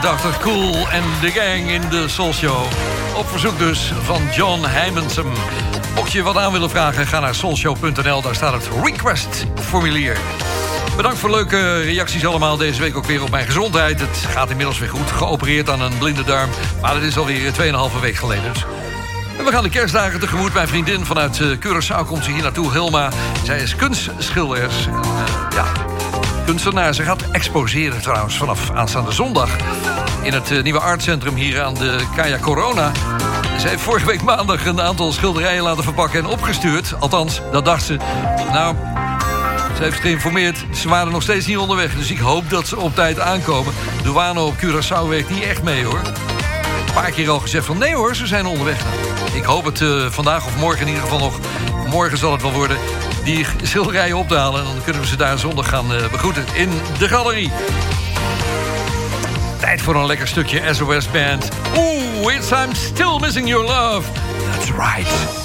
1986. Cool and the Gang in de Soul Show. Op verzoek dus van John Heimensum. Mocht je wat aan willen vragen, ga naar soulshow.nl. Daar staat het request-formulier. Bedankt voor leuke reacties allemaal. Deze week ook weer op mijn gezondheid. Het gaat inmiddels weer goed. Geopereerd aan een blinde darm. Maar dat is alweer 2,5 week geleden. Dus. En we gaan de kerstdagen tegemoet. Mijn vriendin vanuit eh, Curaçao komt ze hier naartoe, Hilma. Zij is kunstschilders. Kunstenaar. Ze gaat exposeren trouwens vanaf aanstaande zondag... in het eh, nieuwe artcentrum hier aan de Kaya Corona. Ze heeft vorige week maandag een aantal schilderijen laten verpakken en opgestuurd. Althans, dat dacht ze. Nou, ze heeft geïnformeerd, ze waren nog steeds niet onderweg. Dus ik hoop dat ze op tijd aankomen. Douane op Curaçao werkt niet echt mee, hoor. Een paar keer al gezegd van nee hoor, ze zijn onderweg. Ik hoop het eh, vandaag of morgen in ieder geval nog. Morgen zal het wel worden. Die schilderijen op te halen. En dan kunnen we ze daar zondag gaan eh, begroeten in de galerie. Tijd voor een lekker stukje SOS Band. Oeh, it's I'm still missing your love. That's right.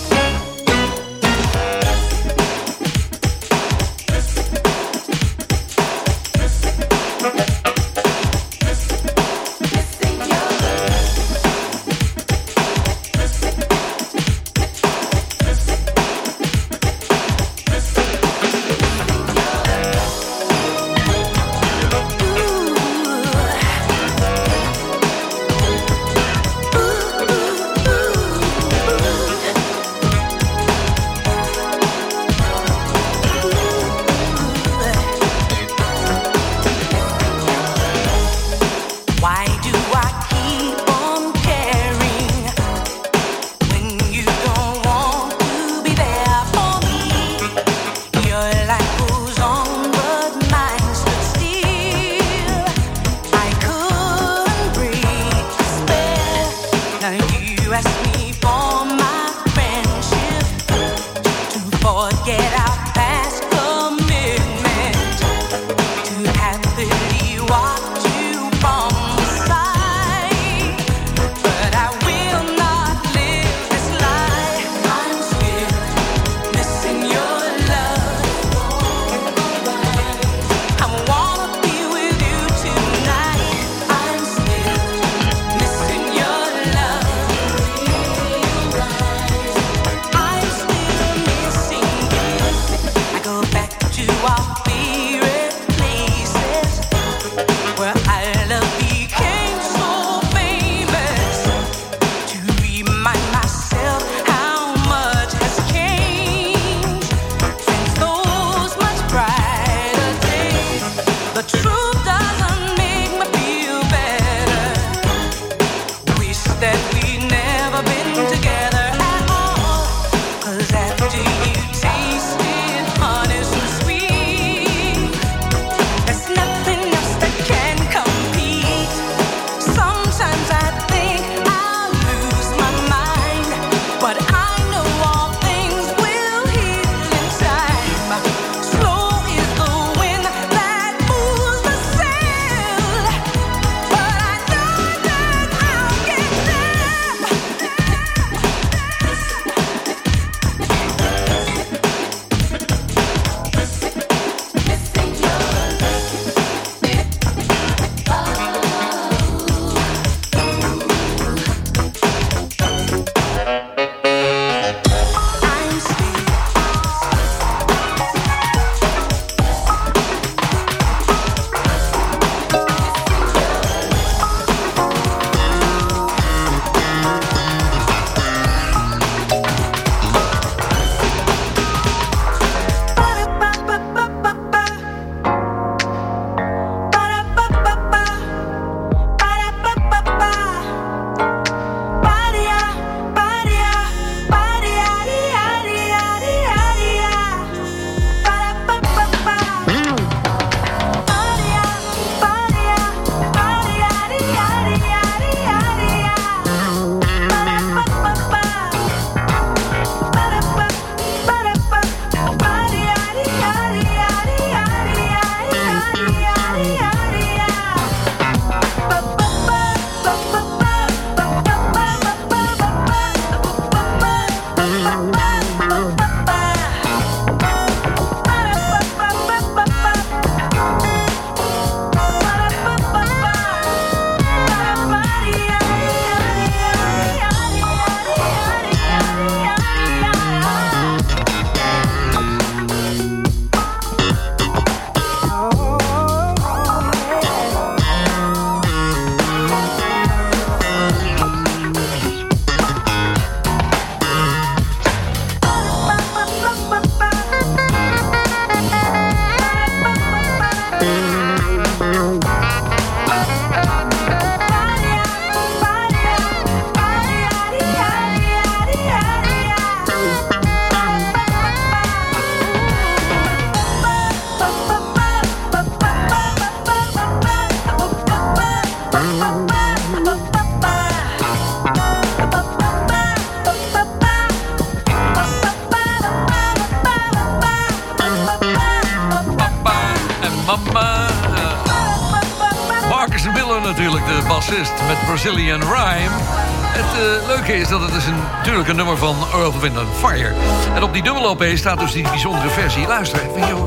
Wind Fire. En op die dubbel OP staat dus die bijzondere versie. Luister even.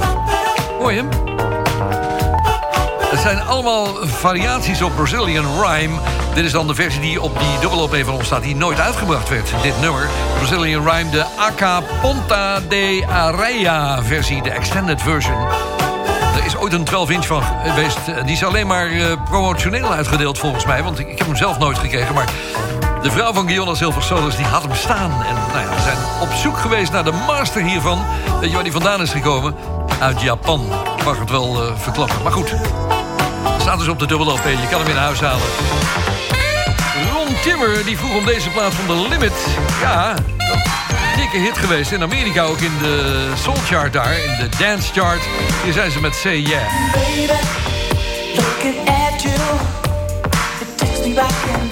Hoor je hem? Het zijn allemaal variaties op Brazilian Rhyme. Dit is dan de versie die op die dubbel OP van ons staat... die nooit uitgebracht werd, dit nummer. Brazilian Rhyme, de Aca Ponta de Areia versie, de extended version. Er is ooit een 12-inch van geweest. Die is alleen maar eh, promotioneel uitgedeeld volgens mij. Want ik, ik heb hem zelf nooit gekregen. Maar de vrouw van Guionna Silver Solis die had hem staan. En nou ja, we zijn op zoek geweest naar de master hiervan. Weet je waar die vandaan is gekomen? Uit Japan. Ik mag het wel eh, verklappen. Maar goed, staat dus op de dubbel LP. Je kan hem in huis halen. Ron Timmer die vroeg om deze plaat van The Limit. Ja, dikke hit geweest. In Amerika ook in de soul chart daar. In de dance chart. Hier zijn ze met Say Yeah. Baby, at you, it me back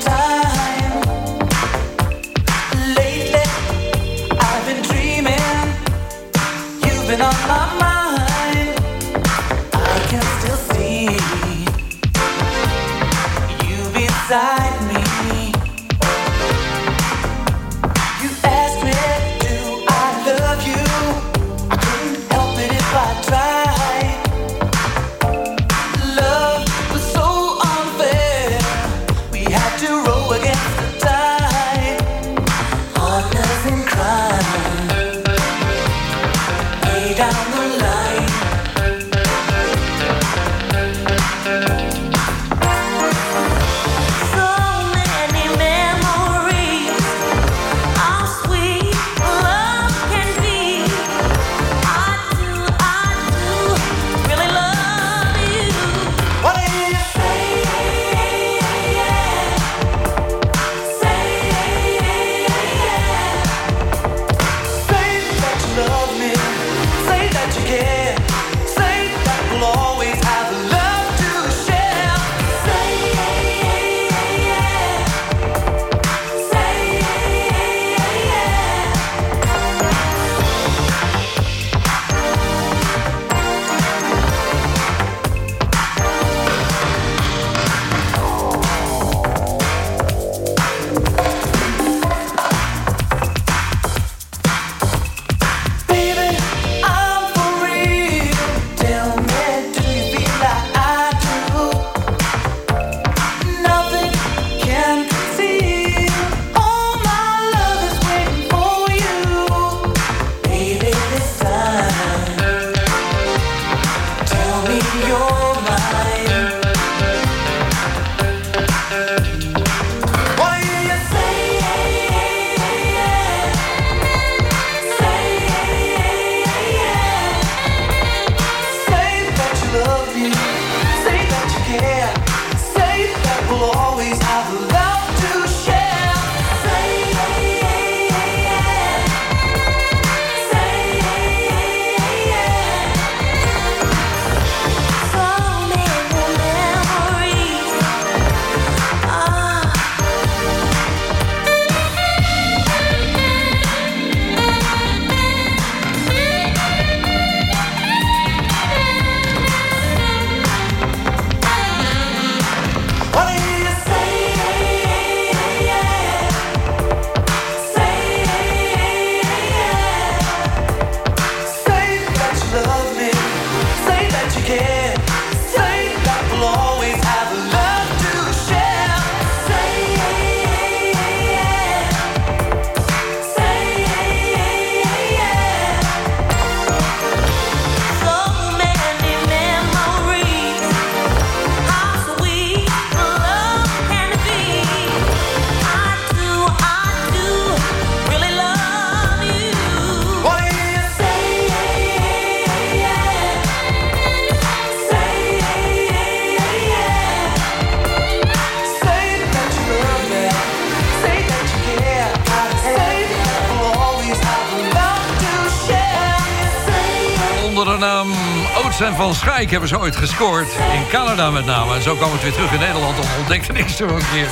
Van Schaik hebben ze ooit gescoord. In Canada met name. En zo kwam het weer terug in Nederland. En ontdekte ik ze een keer.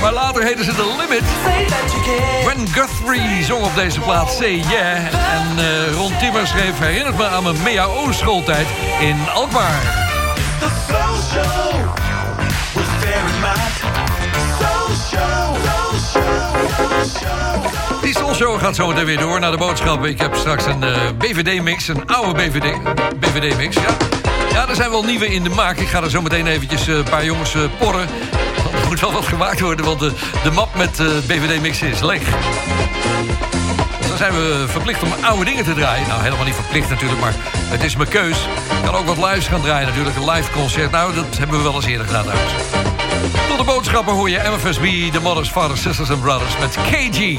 Maar later heten ze The Limit. Gwen Guthrie zong op deze plaats Say Yeah. En eh, Ron Timmer schreef... herinnert me aan mijn MEAO-schooltijd in Alkmaar. Show gaat zo meteen weer door naar de boodschappen. Ik heb straks een eh, BVD-mix, een oude BVD, BVD-mix, ja. Ja, er zijn wel nieuwe in de maak. Ik ga er zo meteen eventjes eh, een paar jongens eh, porren. Er moet wel wat gemaakt worden, want de, de map met BVD-mixen is leeg. Dus dan zijn we verplicht om oude dingen te draaien. Nou, helemaal niet verplicht natuurlijk, maar het is mijn keus. Ik kan ook wat lives gaan draaien natuurlijk, een live concert. Nou, dat hebben we wel eens eerder gedaan trouwens. Tot de boodschappen hoor je MFSB, de Mothers, Fathers, Sisters and Brothers met KG.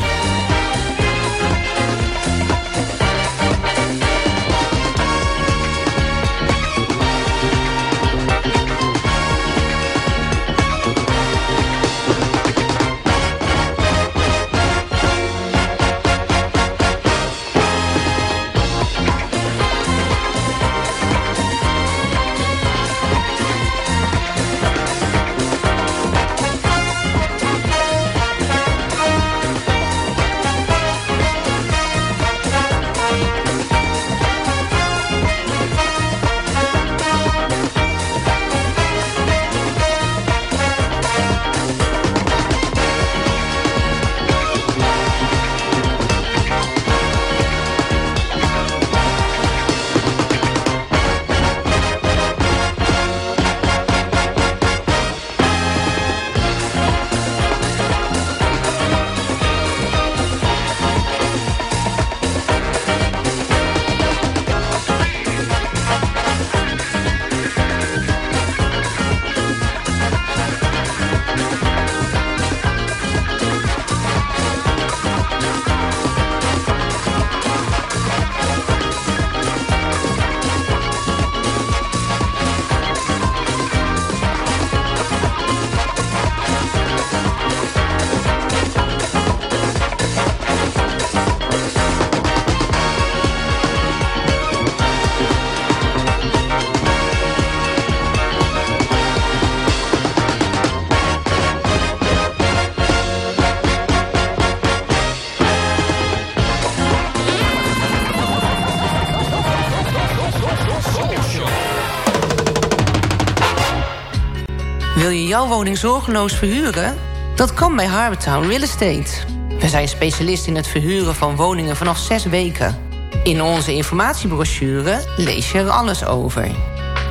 Je jouw woning zorgeloos verhuren? Dat kan bij Harbortown Real Estate. We zijn specialist in het verhuren van woningen vanaf zes weken. In onze informatiebrochure lees je er alles over.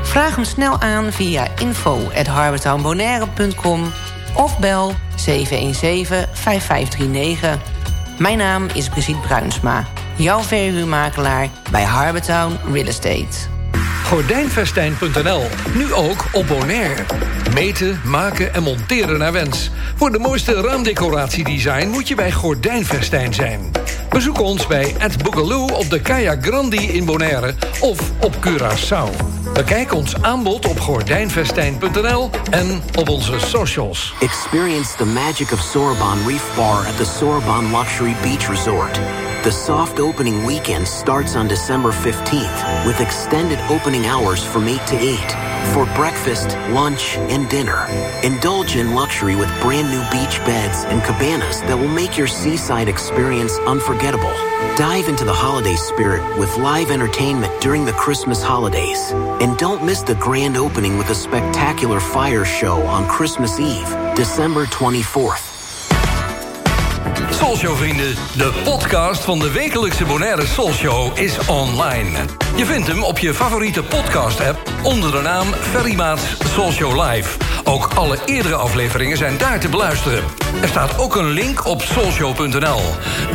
Vraag hem snel aan via info.harbortownbonaire.com of bel 717-5539. Mijn naam is Brigitte Bruinsma, jouw verhuurmakelaar bij Harbortown Real Estate. Gordijnvestijn.nl. Nu ook op Bonaire. Meten, maken en monteren naar wens. Voor de mooiste raamdecoratiedesign moet je bij Gordijnvestijn zijn. Bezoek ons bij Ed Boogaloo op de Kaya Grandi in Bonaire of op Curaçao. Bekijk ons aanbod op gordijnvestijn.nl en op onze socials. Experience the magic of Sorbonne Reef Bar at the Sorbonne Luxury Beach Resort. The soft opening weekend starts on December 15th with extended opening hours from 8 to 8 for breakfast, lunch, and dinner. Indulge in luxury with brand new beach beds and cabanas that will make your seaside experience unforgettable. Dive into the holiday spirit with live entertainment during the Christmas holidays. And don't miss the grand opening with a spectacular fire show on Christmas Eve, December 24th. Soulshow vrienden, de podcast van de wekelijkse Bonaire Soulshow is online. Je vindt hem op je favoriete podcast app onder de naam Ferry Maats Soulshow Live. Ook alle eerdere afleveringen zijn daar te beluisteren. Er staat ook een link op soulshow.nl.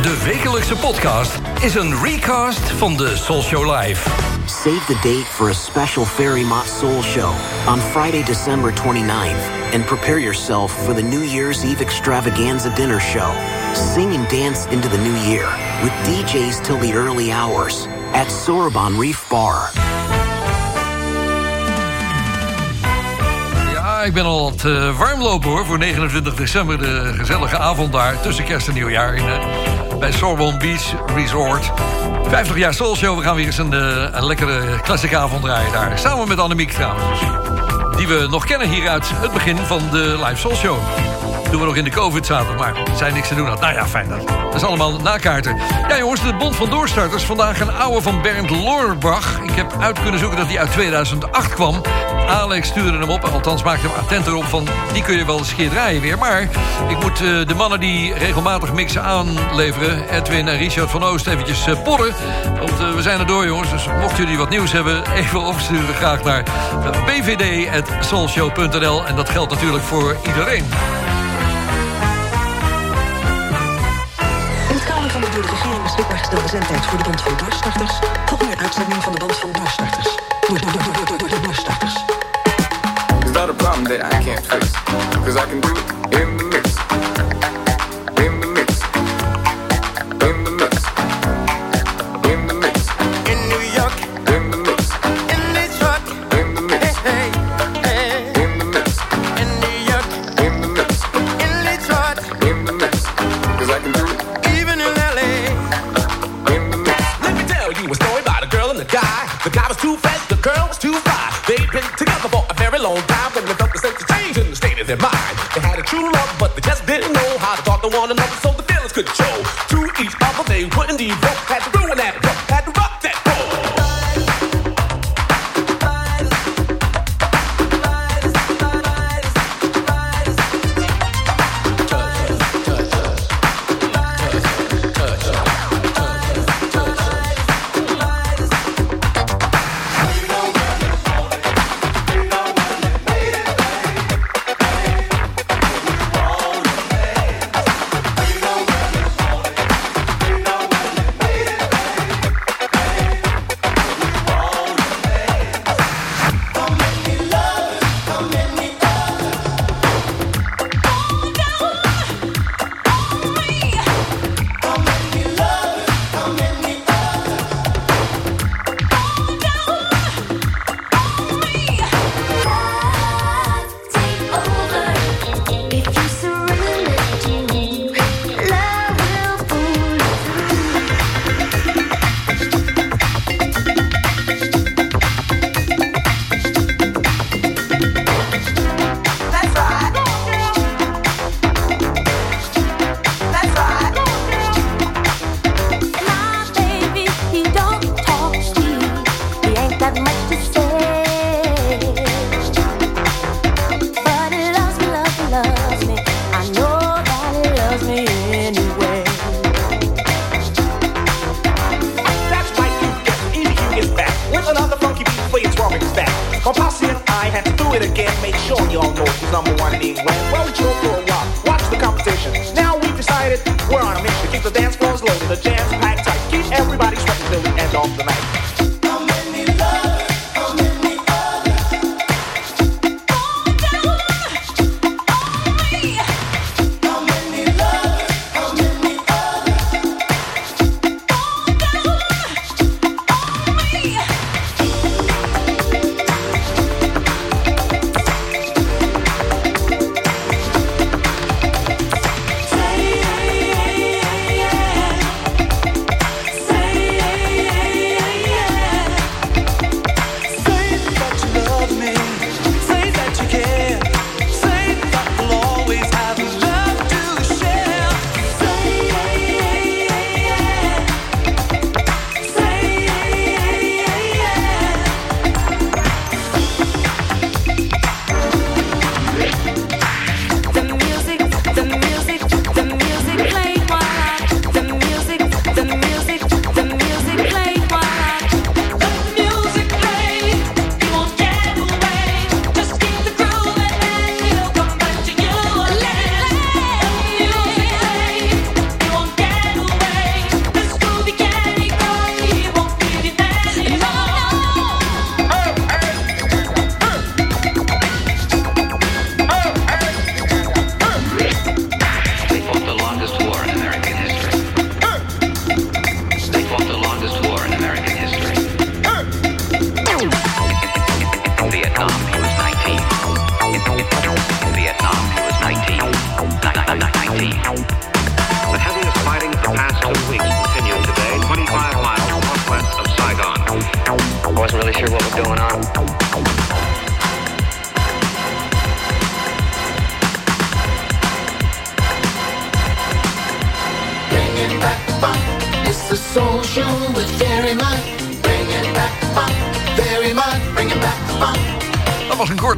De wekelijkse podcast is een recast van de Soulshow Live. Save the date for a special Mott Soul Show on Friday, December 29th, and prepare yourself for the New Year's Eve extravaganza dinner show. Sing and dance into the new year with DJs till the early hours at Sorbon Reef Bar. Ja, ik ben al wat eh, warm lopen hoor voor 29 december. De gezellige avond daar tussen kerst en nieuwjaar in, eh, bij Sorbon Beach Resort. 50 jaar Soul Show. We gaan weer eens eh, een, lekkere klassieke avond draaien daar. Samen met Annemiek trouwens. Die we nog kennen hier uit het begin van de Live Soul Show doen we nog in de covid zaten, maar zijn niks te doen had. Nou ja, fijn dat. Dat is allemaal nakaarten. Ja jongens, de Bond van Doorstarters. Vandaag een oude van Bernd Lorbach. Ik heb uit kunnen zoeken dat die uit 2008 kwam. Alex stuurde hem op, althans maakte hem attent erop van... die kun je wel eens keer draaien weer. Maar ik moet eh, de mannen die regelmatig mixen aanleveren... Edwin en Richard van Oost eventjes eh, porren. Want eh, we zijn er door jongens, dus mochten jullie wat nieuws hebben... even opsturen graag naar bvd.soulshow.nl. En dat geldt natuurlijk voor iedereen. beschikbaar gestelde zendtijd voor de band van doorstarters. Volgende uitzending van de band van doorstarters. Door, door, door, door, door, door, doorstarters. Is that a problem that I can't face? Because I can do it in the one another so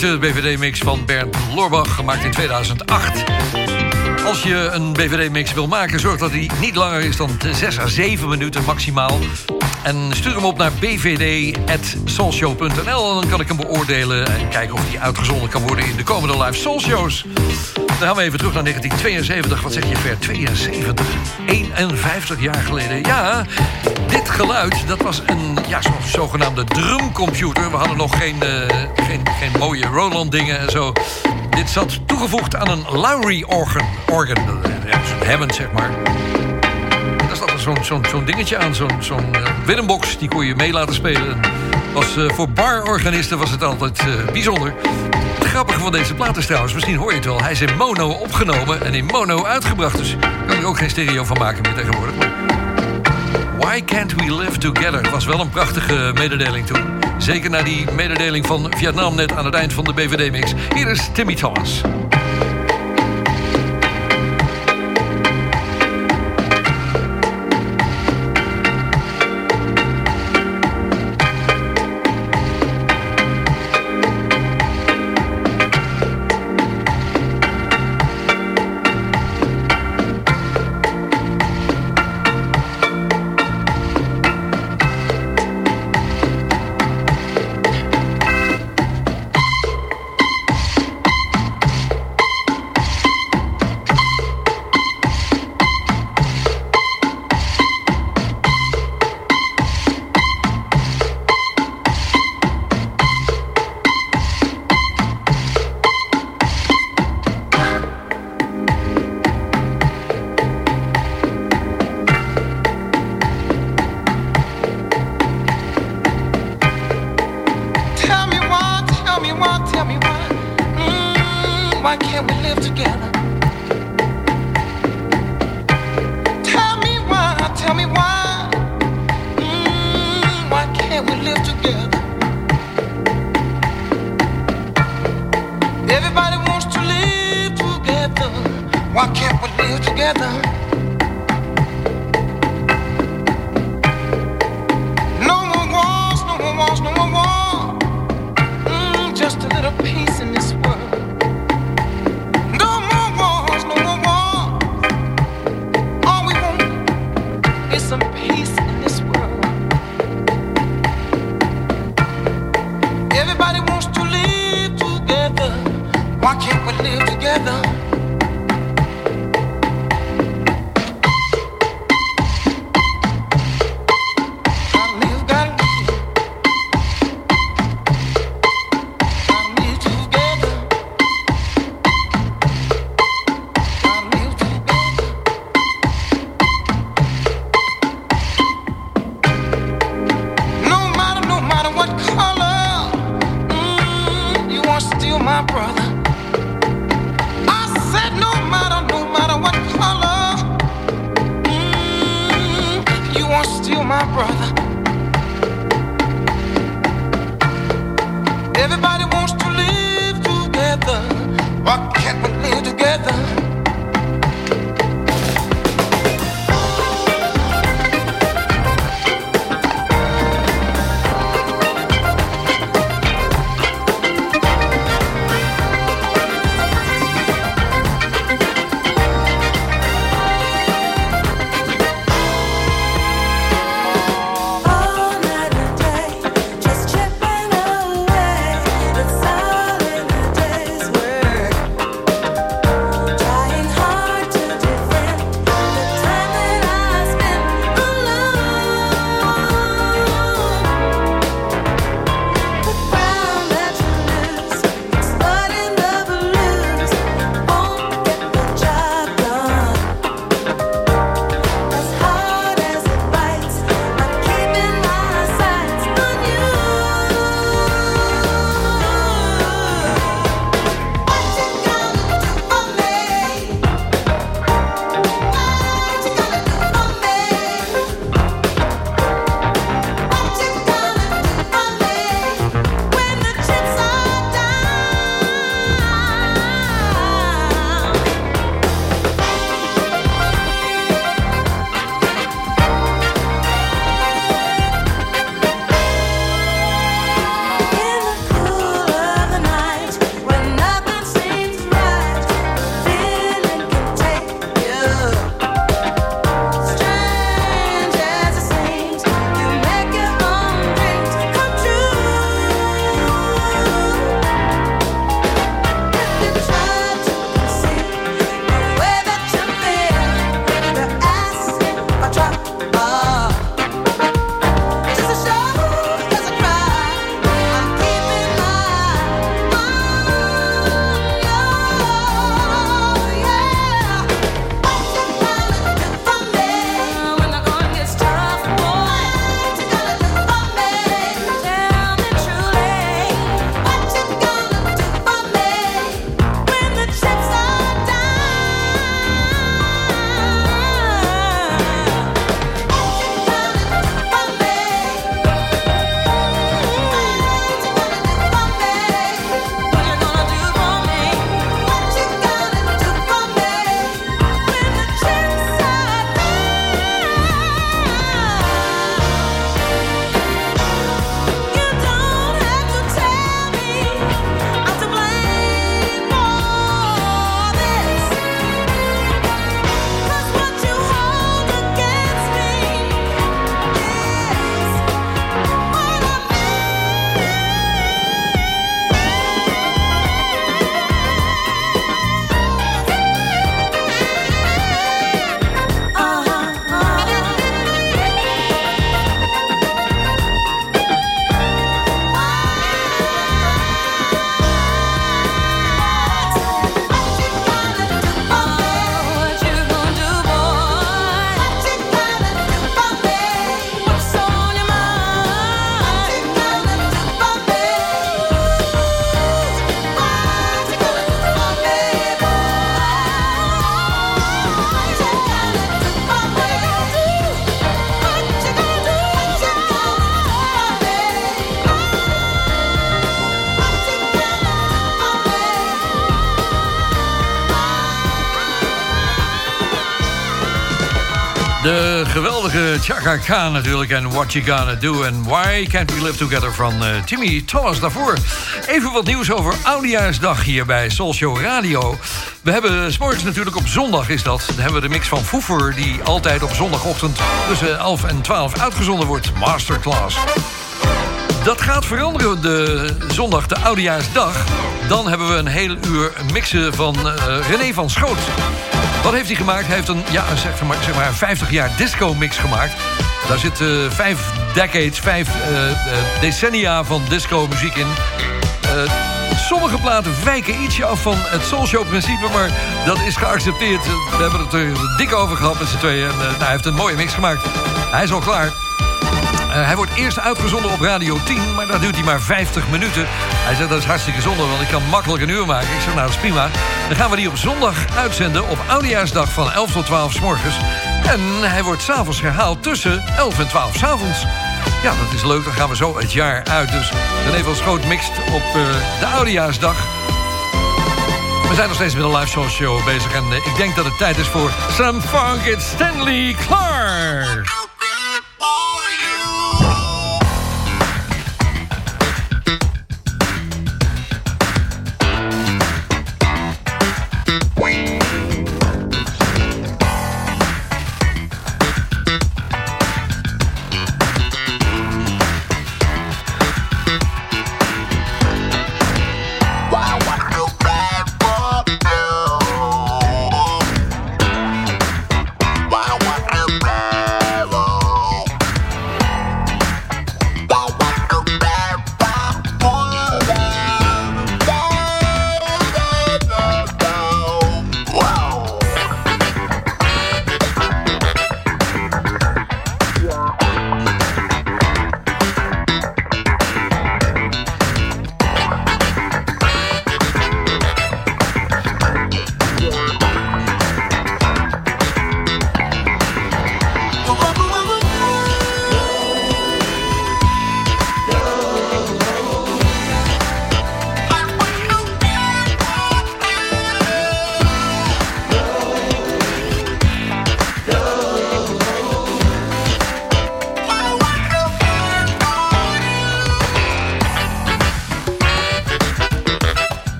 Korte BVD-mix van Bernd Lorbach, gemaakt in 2008. Als je een BVD-mix wil maken, zorg dat hij niet langer is dan 6 à 7 minuten maximaal. En stuur hem op naar bvd.soulshow.nl en dan kan ik hem beoordelen en kijken of hij uitgezonden kan worden in de komende live soulshows. Dan gaan we even terug naar 1972. Wat zeg je, Ver? 72? 51 jaar geleden. Ja, dit geluid, dat was een ja, zogenaamde drumcomputer. We hadden nog geen, eh, geen, mooie Roland-dingen en zo. Dit zat toegevoegd aan een Lowry-organ. Organ, eh, zo'n Hammond, zeg maar. Daar zat zo'n zo'n zo'n dingetje aan, zo'n zo'n Willembox. Die kon je mee laten spelen. Was, eh, voor barorganisten was het altijd bijzonder. Het grappige van deze plaat is trouwens, misschien hoor je het wel... hij is in mono opgenomen en in mono uitgebracht. Dus kan er ook geen stereo van maken meer tegenwoordig. Why Can't We Live Together was wel een prachtige mededeling toen. Zeker na die mededeling van Vietnam net aan het eind van de BVD-mix. Hier is Timmy Thomas. Why can't we live together? Chaka Khan natuurlijk en What You Gonna Do and Why Can't We Live Together van eh, Timmy Thomas daarvoor. Even wat nieuws over Oudejaarsdag hier bij Soul Show Radio. We hebben, s'morgens natuurlijk op zondag is dat, dan hebben we de mix van Foefer... die altijd op zondagochtend tussen 11 en 12 uitgezonden wordt, Masterclass. Dat gaat veranderen de zondag, de Oudejaarsdag. Dan hebben we een heel uur mixen van eh, René van Schoot. Wat heeft hij gemaakt? Hij heeft een, ja, zeg maar, zeg maar een 50 jaar disco-mix gemaakt. Daar zit eh, vijf decades, vijf eh, eh, decennia van disco-muziek in. Eh, sommige platen wijken ietsje af van het Soulshow-principe... maar dat is geaccepteerd. We hebben het er dik over gehad met z'n tweeën. En, nou, hij heeft een mooie mix gemaakt. Hij is al klaar. Eh, hij wordt eerst uitgezonden op Radio 10, maar dat duurt hij maar 50 minuten. Hij zegt dat is hartstikke zonde, want ik kan makkelijk een uur maken. Ik zeg nou, dat is prima. Dan gaan we die op zondag uitzenden op Oudejaarsdag van 11 tot 12 s morgens. En hij wordt s'avonds herhaald tussen 11 en 12 s avonds. Ja, dat is leuk. Dan gaan we zo het jaar uit. Dus René van Schoot mixt op eh, de Oudejaarsdag. We zijn nog steeds met een live show bezig. En eh, ik denk dat het tijd is voor Some Funk. Stanley Clark.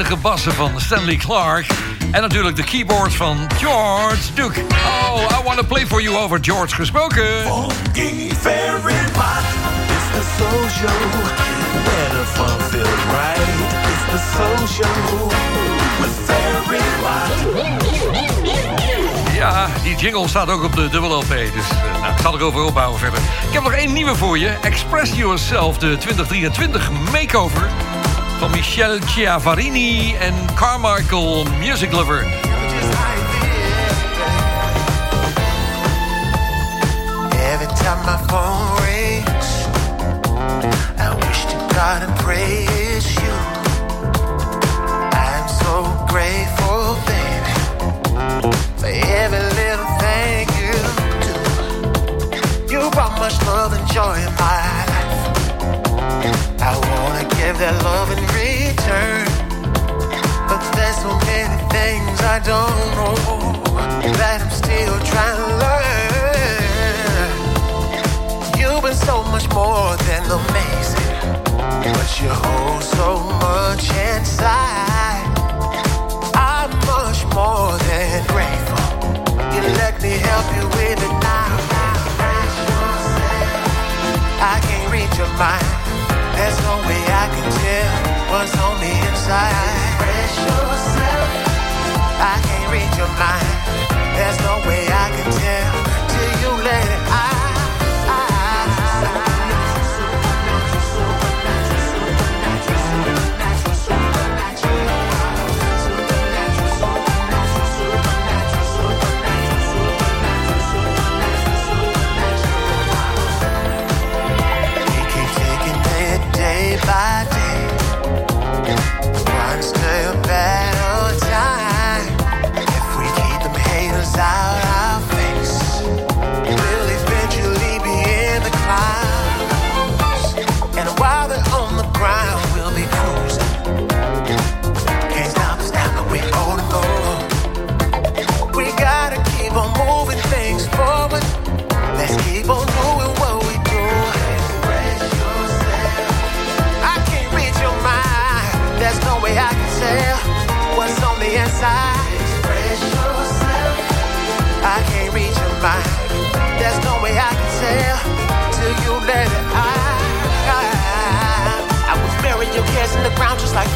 Waanzinnige bassen van Stanley Clark. En natuurlijk de keyboards van George Duke. Oh, I wanna play for you over George gesproken. Funky very much. It's the soul show. Where the fun feels right. It's the soul show. With very. Ja, die jingle staat ook op de dubbel LP. Dus eh, nou, ik zal erover opbouwen verder. Ik heb nog één nieuwe voor je. Express Yourself, de 2023 makeover. Van Michelle Chiavarini en Carmichael Music Lover. So many things I don't know that I'm still trying to learn. You've been so much more than amazing, but you hold so much inside. I'm much more than grateful. You let me help you with it now. I can't read your mind. There's no way I can tell what's on can't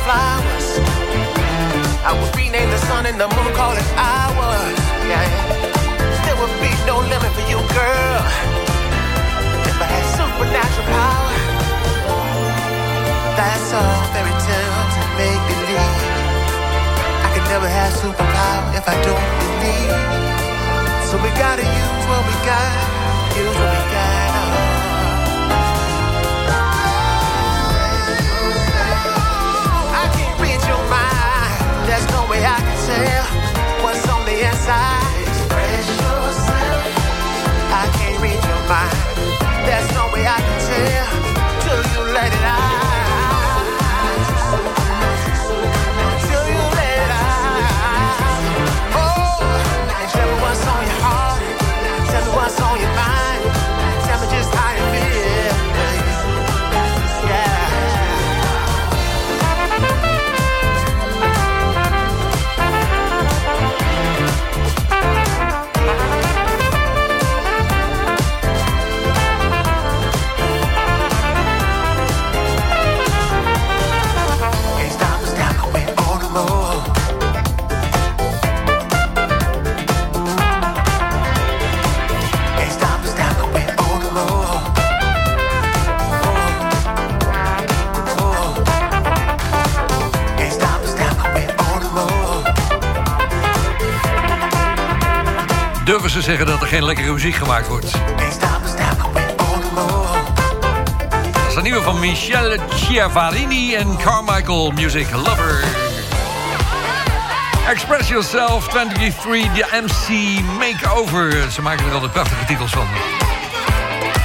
flowers. I would rename the sun and the moon, call it ours. Yeah. There would be no limit for you, girl. If I had supernatural power, that's all fairy tales and make believe. I could never have superpower if I don't believe. So we gotta use what we got, use what we got. Way I can tell what's on the inside. Express yourself. I can't read your mind. There's no way I can tell till you let it out. Till you let it out. Oh, tell me what's on your heart. Tell me what's on your mind. Ze zeggen dat er geen lekkere muziek gemaakt wordt? Dat is de nieuwe van Michelle Chiavarini en Carmichael Music Lover. Express Yourself 23, de MC Makeover. Ze maken er altijd prachtige titels van.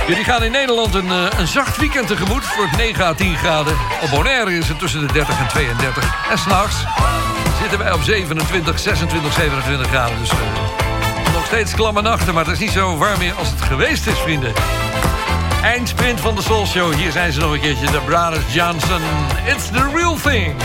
Jullie gaan in Nederland een, eh, een zacht weekend tegemoet. Voor het 9 à 10 graden. Op Bonaire is het tussen de 30 en 32. En s'nachts zitten wij op 27, 26, 27 graden. Dus eh, steeds klamme nachten, maar het is niet zo warm meer als het geweest is, vrienden. Eindsprint van de Soul Show. Hier zijn ze nog een keertje. De Brothers Johnson. It's the real thing.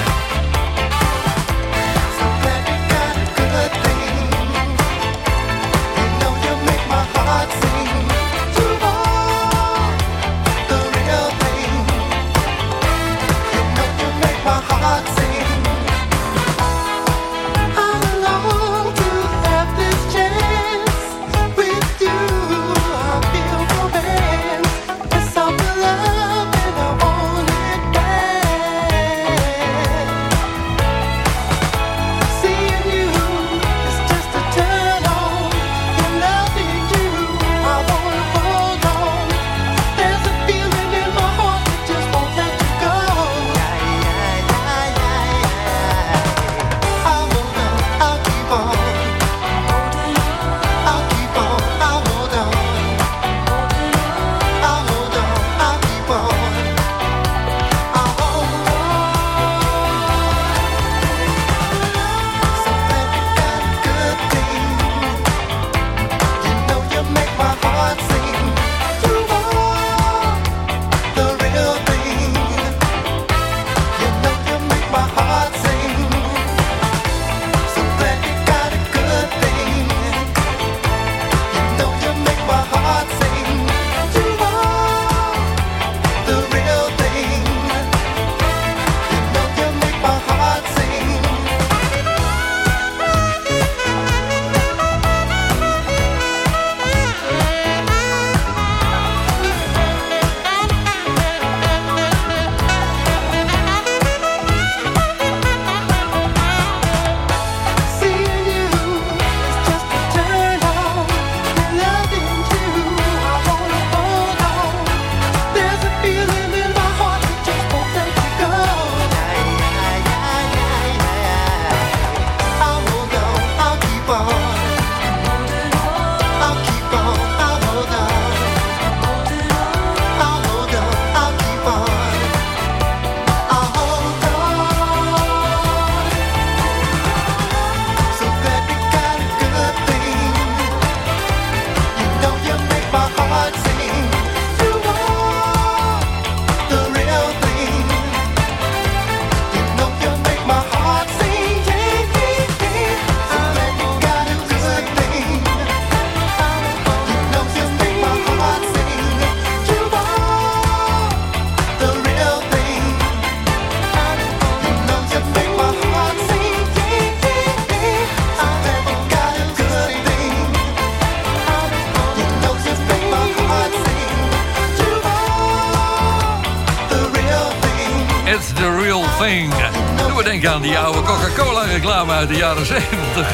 Aan die oude Coca-Cola-reclame uit de jaren 70.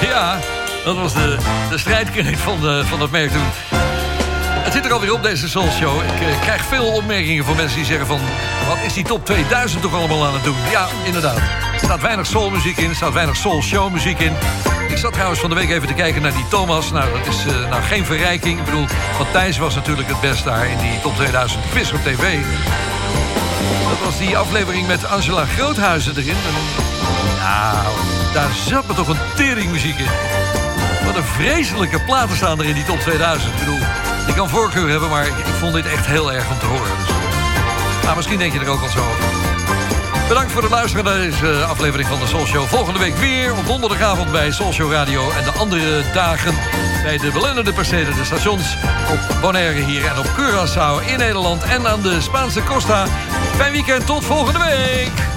Ja, dat was de, de strijdkreet van, de, van dat merk toen. Het zit er alweer op, deze Soul Show. Ik eh, krijg veel opmerkingen van mensen die zeggen van... wat is die top 2000 toch allemaal aan het doen? Ja, inderdaad. Er staat weinig soulmuziek in, er staat weinig soul muziek in. Ik zat trouwens van de week even te kijken naar die Thomas. Nou, dat is eh, nou geen verrijking. Ik bedoel, Matthijs was natuurlijk het best daar in die top 2000 quiz op tv. Dat was die aflevering met Angela Groothuizen erin. Nou, daar zat me toch een teringmuziek in. Wat een vreselijke platen staan er in die top 2000. Ik bedoel, je kan voorkeur hebben, maar ik, ik vond dit echt heel erg om te horen. Dus, nou, misschien denk je er ook wel zo over. Bedankt voor het luisteren naar deze aflevering van de Soul Show. Volgende week weer op donderdagavond bij Soul Show Radio. En de andere dagen bij de belendende percelen, de stations op Bonaire hier en op Curaçao in Nederland. En aan de Spaanse Costa. Fijn weekend, tot volgende week!